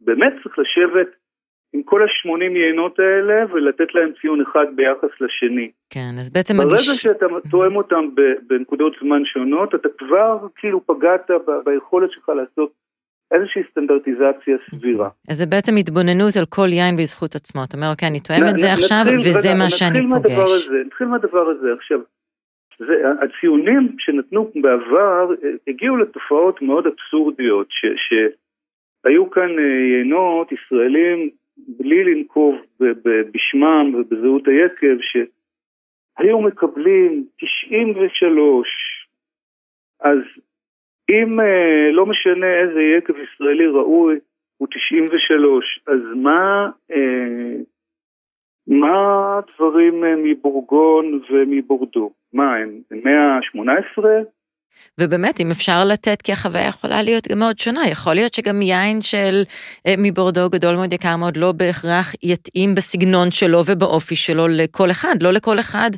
באמת צריך לשבת עם כל ה-80 יינות האלה ולתת להם ציון אחד ביחס לשני. כן, אז בעצם מגיש... ברגע שאתה תואם אותם בנקודות זמן שונות, אתה כבר כאילו פגעת ביכולת שלך לעשות איזושהי סטנדרטיזציה סבירה. אז זה בעצם התבוננות על כל יין בזכות עצמו. אתה אומר, אוקיי, אני תואם את זה עכשיו, וזה מה שאני פוגש. נתחיל מהדבר הזה. עכשיו, זה, הציונים שנתנו בעבר אה, הגיעו לתופעות מאוד אבסורדיות, ש, שהיו כאן אה, יינות ישראלים בלי לנקוב בשמם ובזהות היקב, שהיו מקבלים 93, אז אם אה, לא משנה איזה יקב ישראלי ראוי, הוא 93, אז מה, אה, מה הדברים אה, מבורגון ומבורדו? מה, הם הם 118? ובאמת, אם אפשר לתת, כי החוויה יכולה להיות גם מאוד שונה, יכול להיות שגם יין של אה, מבורדו גדול מאוד, יקר מאוד, לא בהכרח יתאים בסגנון שלו ובאופי שלו לכל אחד. לא לכל אחד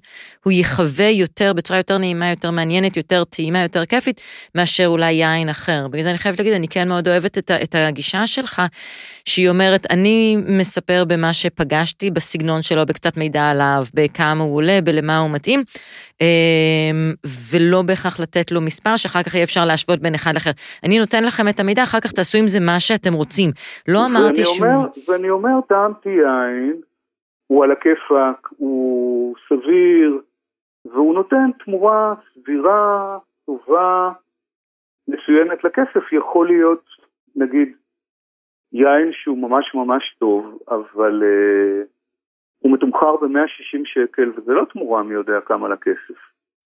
הוא יחווה יותר, בצורה יותר נעימה, יותר מעניינת, יותר טעימה, יותר כיפית, מאשר אולי יין אחר. בגלל זה אני חייבת להגיד, אני כן מאוד אוהבת את, את הגישה שלך, שהיא אומרת, אני מספר במה שפגשתי, בסגנון שלו, בקצת מידע עליו, בכמה הוא עולה, בלמה הוא מתאים, אמ, ולא בהכרח לתת לו מספר שאחר כך יהיה אפשר להשוות בין אחד לאחר. אני נותן לכם את המידע, אחר כך תעשו עם זה מה שאתם רוצים. לא אמרתי. אומר, ואני אומר, טעמתי יין, הוא על הכיפאק, הוא סביר, והוא נותן תמורה סבירה, טובה, מצוינת לכסף. יכול להיות, נגיד, יין שהוא ממש ממש טוב, אבל uh, הוא מתומחר ב-160 שקל, וזה לא תמורה מי יודע כמה לכסף,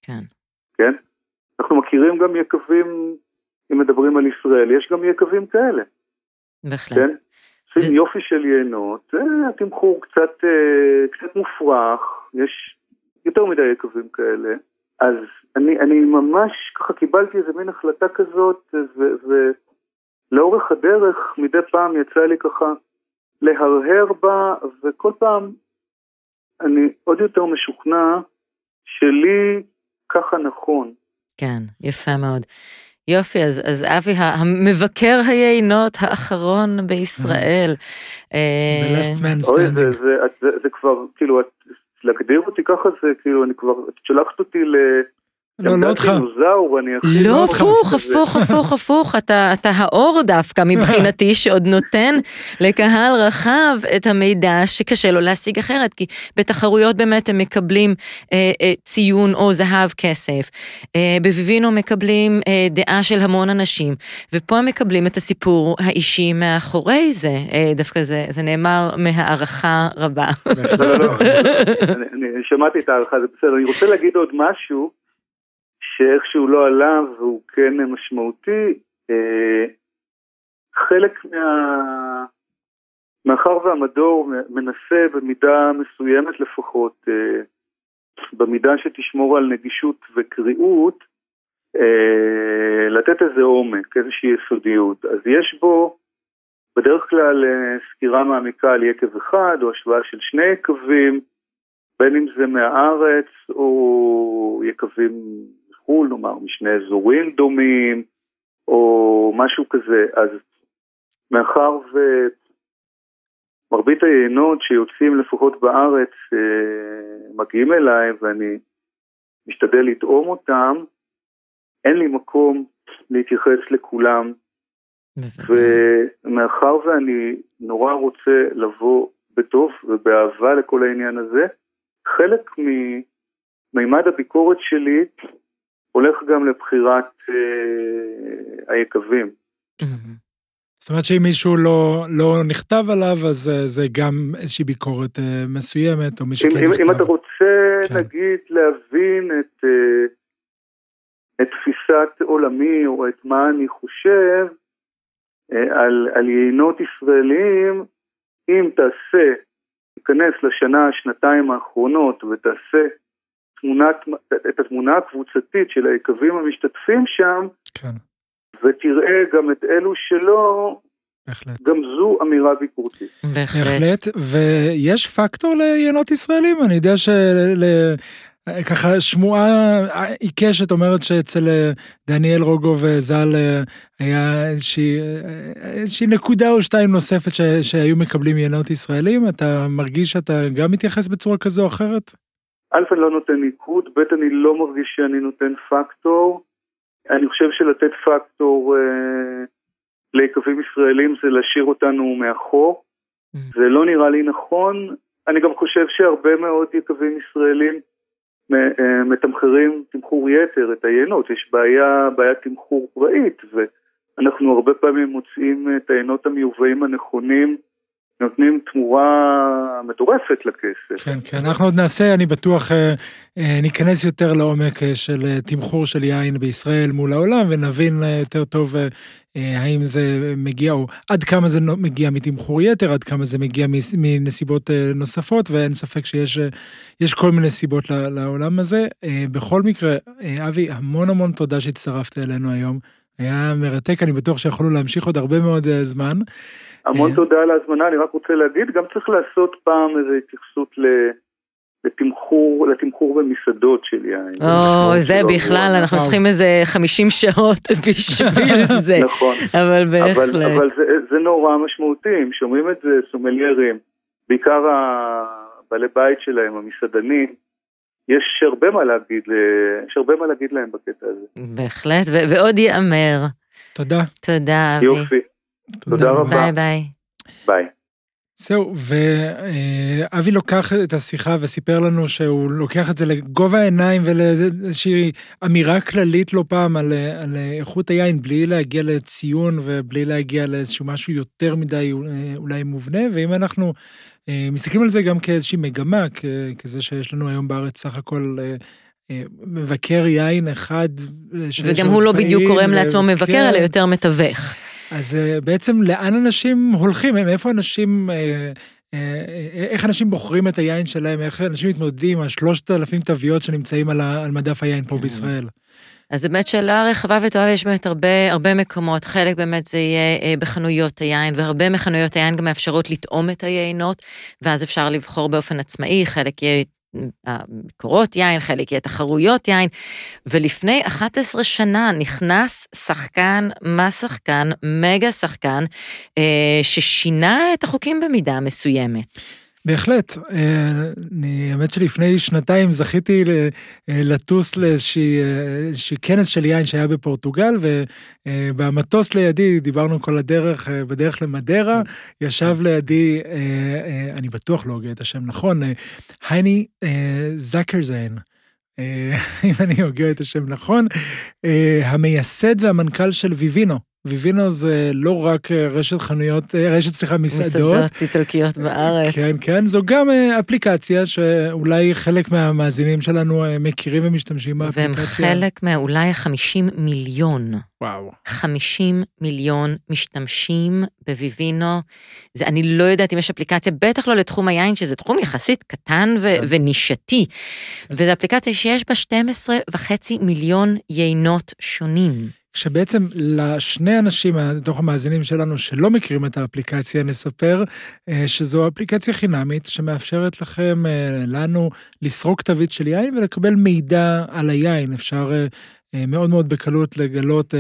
כן. כן? אנחנו מכירים גם יקבים, אם מדברים על ישראל, יש גם יקבים כאלה. בהחלט. כן? עושים יופי של יינות, אה, התמחור קצת, אה, קצת מופרך, יש יותר מדי יקבים כאלה, אז אני, אני ממש ככה קיבלתי איזה מין החלטה כזאת, ולאורך הדרך מדי פעם יצא לי ככה להרהר בה, וכל פעם אני עוד יותר משוכנע שלי ככה נכון. כן, יפה מאוד. יופי, אז, אז אבי, המבקר היינות האחרון בישראל. אה, ב-last man אוי, זה, standing. זה, זה, זה כבר, כאילו, את, להגדיר אותי ככה זה, כאילו, אני כבר, את שלחת אותי ל... לא, לא אותך. דינוזאור, אני הכי... לא, הפוך. הפוך, הפוך, הפוך, אתה, אתה האור דווקא מבחינתי, (laughs) שעוד נותן לקהל רחב את המידע שקשה לו להשיג אחרת, כי בתחרויות באמת הם מקבלים אה, אה, ציון או זהב כסף, אה, בביבינו מקבלים אה, דעה של המון אנשים, ופה הם מקבלים את הסיפור האישי מאחורי זה, אה, דווקא זה, זה נאמר מהערכה רבה. לא, לא, לא, (laughs) אני, אני שמעתי את ההערכה, זה בסדר. אני רוצה להגיד עוד משהו, שאיכשהו לא עלה והוא כן משמעותי. אה, חלק מה... מאחר והמדור מנסה במידה מסוימת לפחות, אה, במידה שתשמור על נגישות וקריאות, אה, לתת איזה עומק, איזושהי יסודיות. אז יש בו בדרך כלל סקירה מעמיקה על יקב אחד או השוואה של שני יקבים, בין אם זה מהארץ או יקבים מחו"ל, נאמר משני אזורים דומים או משהו כזה. אז מאחר ומרבית היינות שיוצאים לפחות בארץ אה, מגיעים אליי ואני משתדל לטעום אותם, אין לי מקום להתייחס לכולם. ומאחר ואני נורא רוצה לבוא בטוב ובאהבה לכל העניין הזה, חלק ממימד הביקורת שלי הולך גם לבחירת אה, היקבים. זאת אומרת שאם מישהו לא, לא נכתב עליו, אז אה, זה גם איזושהי ביקורת אה, מסוימת, או מי שכן אם, נכתב. אם אתה רוצה, כן. נגיד, להבין את, אה, את תפיסת עולמי או את מה אני חושב אה, על, על יינות ישראלים, אם תעשה, תיכנס לשנה, שנתיים האחרונות ותעשה תמונת, את התמונה הקבוצתית של היקבים המשתתפים שם, כן, ותראה גם את אלו שלא, בהחלט. גם זו אמירה ביקורתית. בהחלט. בהחלט, ויש פקטור ליינות ישראלים, אני יודע של... ככה שמועה עיקשת אומרת שאצל אה, דניאל רוגו וז"ל אה, היה איזושהי, אה, איזושהי נקודה או שתיים נוספת ש, שהיו מקבלים יינות ישראלים, אתה מרגיש שאתה גם מתייחס בצורה כזו או אחרת? א', אני לא נותן ניקוד, ב', אני לא מרגיש שאני נותן פקטור. אני חושב שלתת פקטור אה, ליקבים ישראלים זה להשאיר אותנו מאחור. Mm. זה לא נראה לי נכון. אני גם חושב שהרבה מאוד יקבים ישראלים מ- אה, מתמחרים תמחור יתר את היינות. יש בעיה, בעיית תמחור פראית, ואנחנו הרבה פעמים מוצאים את היינות המיובאים הנכונים, נותנים תמורה מטורפת לכסף. כן, כן, אנחנו עוד נעשה, אני בטוח, אה, אה, ניכנס יותר לעומק אה, של תמחור של יין בישראל מול העולם, ונבין יותר טוב האם זה מגיע, או עד כמה זה מגיע מתמחור יתר, עד כמה זה מגיע מנסיבות נוספות, ואין ספק שיש יש כל מיני סיבות לעולם הזה. בכל מקרה, אבי, המון המון תודה שהצטרפת אלינו היום. היה מרתק, אני בטוח שיכולנו להמשיך עוד הרבה מאוד אה, זמן. המון אה. תודה על ההזמנה, אני רק רוצה להגיד, גם צריך לעשות פעם איזו התייחסות ל- לתמחור, לתמחור במסעדות של יין. או, זה שלא- בכלל, אנחנו וואו. צריכים איזה 50 שעות (laughs) בשביל (laughs) זה, נכון. אבל בהחלט. אבל זה, זה נורא משמעותי, אם שומעים את זה סומליירים, בעיקר הבעלי בית שלהם, המסעדנים, יש הרבה מה להגיד, יש הרבה מה להגיד להם בקטע הזה. בהחלט, ו- ועוד ייאמר. תודה. תודה, אבי. יופי, תודה רבה. ביי ביי. ביי. זהו, ואבי לוקח את השיחה וסיפר לנו שהוא לוקח את זה לגובה העיניים ולאיזושהי אמירה כללית לא פעם על, על איכות היין, בלי להגיע לציון ובלי להגיע לאיזשהו משהו יותר מדי אולי מובנה, ואם אנחנו אה, מסתכלים על זה גם כאיזושהי מגמה, כזה שיש לנו היום בארץ סך הכל... אה, אה, מבקר יין אחד. אה, וגם הוא לא בדיוק קורא ו- לעצמו מבקר, כן. אלא יותר מתווך. אז אה, בעצם לאן אנשים הולכים, מאיפה אנשים, אה, אה, אה, איך אנשים בוחרים את היין שלהם, איך אנשים מתמודדים עם השלושת אלפים תוויות שנמצאים על ה- על מדף היין פה כן. בישראל. אז באמת שאלה רחבה וטובה, יש באמת הרבה, הרבה מקומות, חלק באמת זה יהיה אה, בחנויות היין, והרבה מחנויות היין גם מאפשרות לטעום את היינות, ואז אפשר לבחור באופן עצמאי, חלק יהיה אה, ביקורות יין, חלק יהיה תחרויות יין, ולפני 11 שנה נכנס שחקן, מה שחקן, מגה שחקן, אה, ששינה את החוקים במידה מסוימת. בהחלט. אה, אני, האמת שלפני שנתיים זכיתי אה, לטוס לאיזושהי אה, כנס של יין שהיה בפורטוגל, ובמטוס לידי, דיברנו כל הדרך, בדרך למדרה, ישב לידי, אני בטוח לא הוגה את השם נכון, הייני זקרזיין. (laughs) אם אני הוגה את השם נכון, המייסד והמנכ"ל של ויבינו. ויבינו זה לא רק אה, רשת חנויות, אה, רשת, סליחה, מסעדות. מסעדות איטלקיות בארץ. כן, כן, זו גם אה, אפליקציה שאולי חלק מהמאזינים שלנו מכירים ומשתמשים באפליקציה. והם חלק מאולי ה-50 מיליון. וואו. 50 מיליון משתמשים בביבינו. זה, אני לא יודעת אם יש אפליקציה, בטח לא לתחום היין, שזה תחום יחסית קטן ו- ונישתי. וזו אפליקציה שיש בה 12 וחצי מיליון יינות שונים. כשבעצם לשני אנשים מתוך המאזינים שלנו שלא מכירים את האפליקציה, נספר אה, שזו אפליקציה חינמית שמאפשרת לכם, אה, לנו, לסרוק תווית של יין ולקבל מידע על היין. אפשר אה, מאוד מאוד בקלות לגלות אה,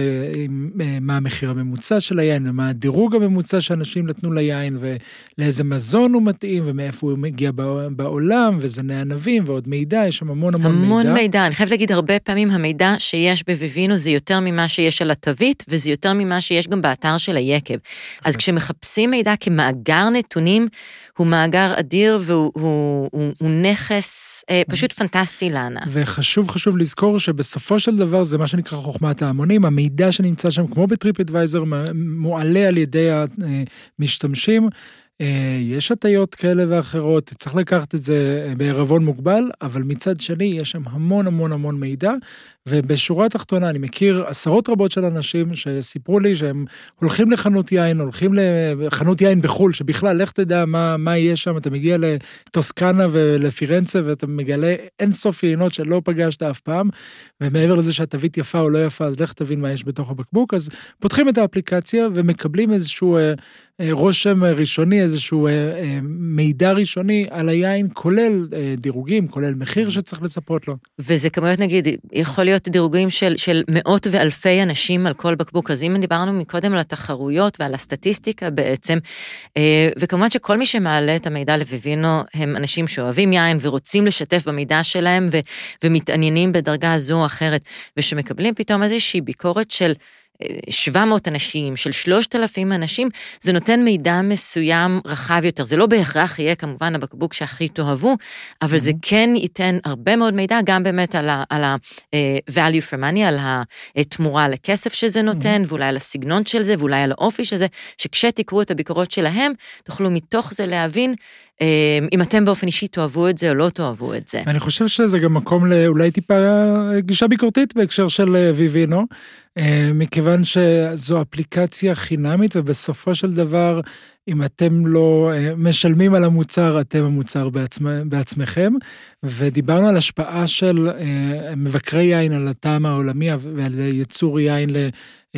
אה, מה המחיר הממוצע של היין ומה הדירוג הממוצע שאנשים נתנו ליין ולאיזה מזון הוא מתאים ומאיפה הוא מגיע בע- בעולם וזני ענבים ועוד מידע, יש שם המון המון, המון מידע. מידע. אני חייבת להגיד, הרבה פעמים המידע שיש בביבינו זה יותר ממה שיש על התווית, וזה יותר ממה שיש גם באתר של היקב. אז כשמחפשים מידע כמאגר נתונים, הוא מאגר אדיר והוא הוא, הוא, הוא נכס אה, פשוט פנטסטי לענף. וחשוב חשוב לזכור שבסופו של דבר זה מה שנקרא חוכמת ההמונים, המידע שנמצא שם כמו בטריפ אדוויזר מועלה על ידי המשתמשים. אה, יש הטיות כאלה ואחרות, צריך לקחת את זה בערבון מוגבל, אבל מצד שני יש שם המון המון המון מידע, ובשורה התחתונה אני מכיר עשרות רבות של אנשים שסיפרו לי שהם הולכים לחנות יין, הולכים לחנות יין בחו"ל, שבכלל, לך תדע מה, מה יהיה שם, אתה מגיע לטוסקנה ולפירנצה ואתה מגלה אין סוף יינות שלא פגשת אף פעם, ומעבר לזה שהתווית יפה או לא יפה, אז לך תבין מה יש בתוך הבקבוק, אז פותחים את האפליקציה ומקבלים איזשהו אה, אה, רושם ראשוני, איזשהו אה, אה, מידע ראשוני על היין, כולל אה, דירוגים, כולל מחיר שצריך לצפות לו. וזה כמויות, נגיד, יכול להיות דירוגים של, של מאות ואלפי אנשים על כל בקבוק. אז אם דיברנו מקודם על התחרויות ועל הסטטיסטיקה בעצם, אה, וכמובן שכל מי שמעלה את המידע לביבינו הם אנשים שאוהבים יין ורוצים לשתף במידע שלהם ו, ומתעניינים בדרגה זו או אחרת, ושמקבלים פתאום איזושהי ביקורת של... 700 אנשים, של 3,000 אנשים, זה נותן מידע מסוים רחב יותר. זה לא בהכרח יהיה כמובן הבקבוק שהכי תאהבו, אבל זה כן ייתן הרבה מאוד מידע, גם באמת על ה-value for money, על התמורה לכסף שזה נותן, ואולי על הסגנון של זה, ואולי על האופי של זה, שכשתקראו את הביקורות שלהם, תוכלו מתוך זה להבין אם אתם באופן אישי תאהבו את זה או לא תאהבו את זה. אני חושב שזה גם מקום לאולי טיפה גישה ביקורתית בהקשר של ויבינו, מכיוון שזו אפליקציה חינמית ובסופו של דבר, אם אתם לא משלמים על המוצר, אתם המוצר בעצמ, בעצמכם. ודיברנו על השפעה של מבקרי יין על הטעם העולמי ועל ייצור יין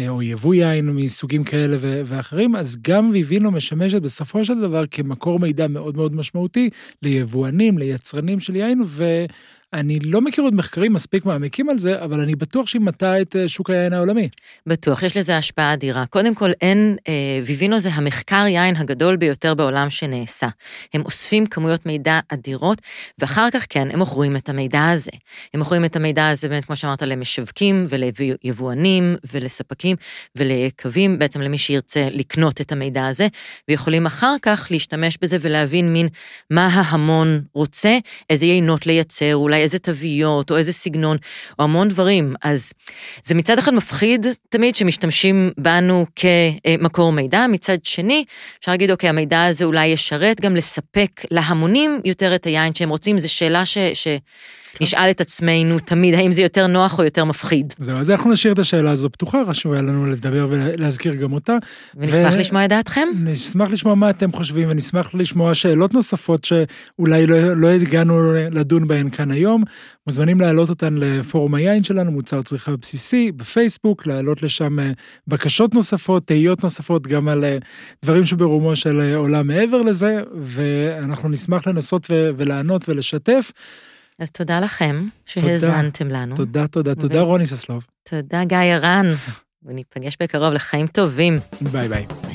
או יבוא יין מסוגים כאלה ואחרים, אז גם ויבינו משמשת בסופו של דבר כמקור מידע מאוד מאוד משמעותי ליבואנים, ליצרנים של יין, ו... אני לא מכיר עוד מחקרים מספיק מעמיקים על זה, אבל אני בטוח שהיא מטה את שוק היין העולמי. בטוח, יש לזה השפעה אדירה. קודם כל, אין, אה, ויבינו זה המחקר יין הגדול ביותר בעולם שנעשה. הם אוספים כמויות מידע אדירות, ואחר כך כן, הם מוכרים את המידע הזה. הם מוכרים את המידע הזה, באמת, כמו שאמרת, למשווקים וליבואנים ולספקים וליקבים, בעצם למי שירצה לקנות את המידע הזה, ויכולים אחר כך להשתמש בזה ולהבין מין מה ההמון רוצה, איזה יינות לייצר, אולי אולי איזה תוויות, או איזה סגנון, או המון דברים. אז זה מצד אחד מפחיד תמיד שמשתמשים בנו כמקור מידע, מצד שני, אפשר להגיד, אוקיי, המידע הזה אולי ישרת גם לספק להמונים יותר את היין שהם רוצים, זו שאלה ש... ש... נשאל את עצמנו תמיד, האם זה יותר נוח או יותר מפחיד. זהו, אז אנחנו נשאיר את השאלה הזו פתוחה, חשוב היה לנו לדבר ולהזכיר גם אותה. ונשמח ו... לשמוע את דעתכם. נשמח לשמוע מה אתם חושבים, ונשמח לשמוע שאלות נוספות שאולי לא, לא הגענו לדון בהן כאן היום. מוזמנים להעלות אותן לפורום היין שלנו, מוצר צריכה בסיסי, בפייסבוק, להעלות לשם אה, בקשות נוספות, תהיות נוספות, גם על אה, דברים שברומו של אה, עולם מעבר לזה, ואנחנו נשמח לנסות ולענות ולשתף. אז תודה לכם שהאזנתם לנו. תודה, תודה, תודה רוני ססלוב. תודה גיא הרן, וניפגש (laughs) בקרוב לחיים טובים. ביי ביי.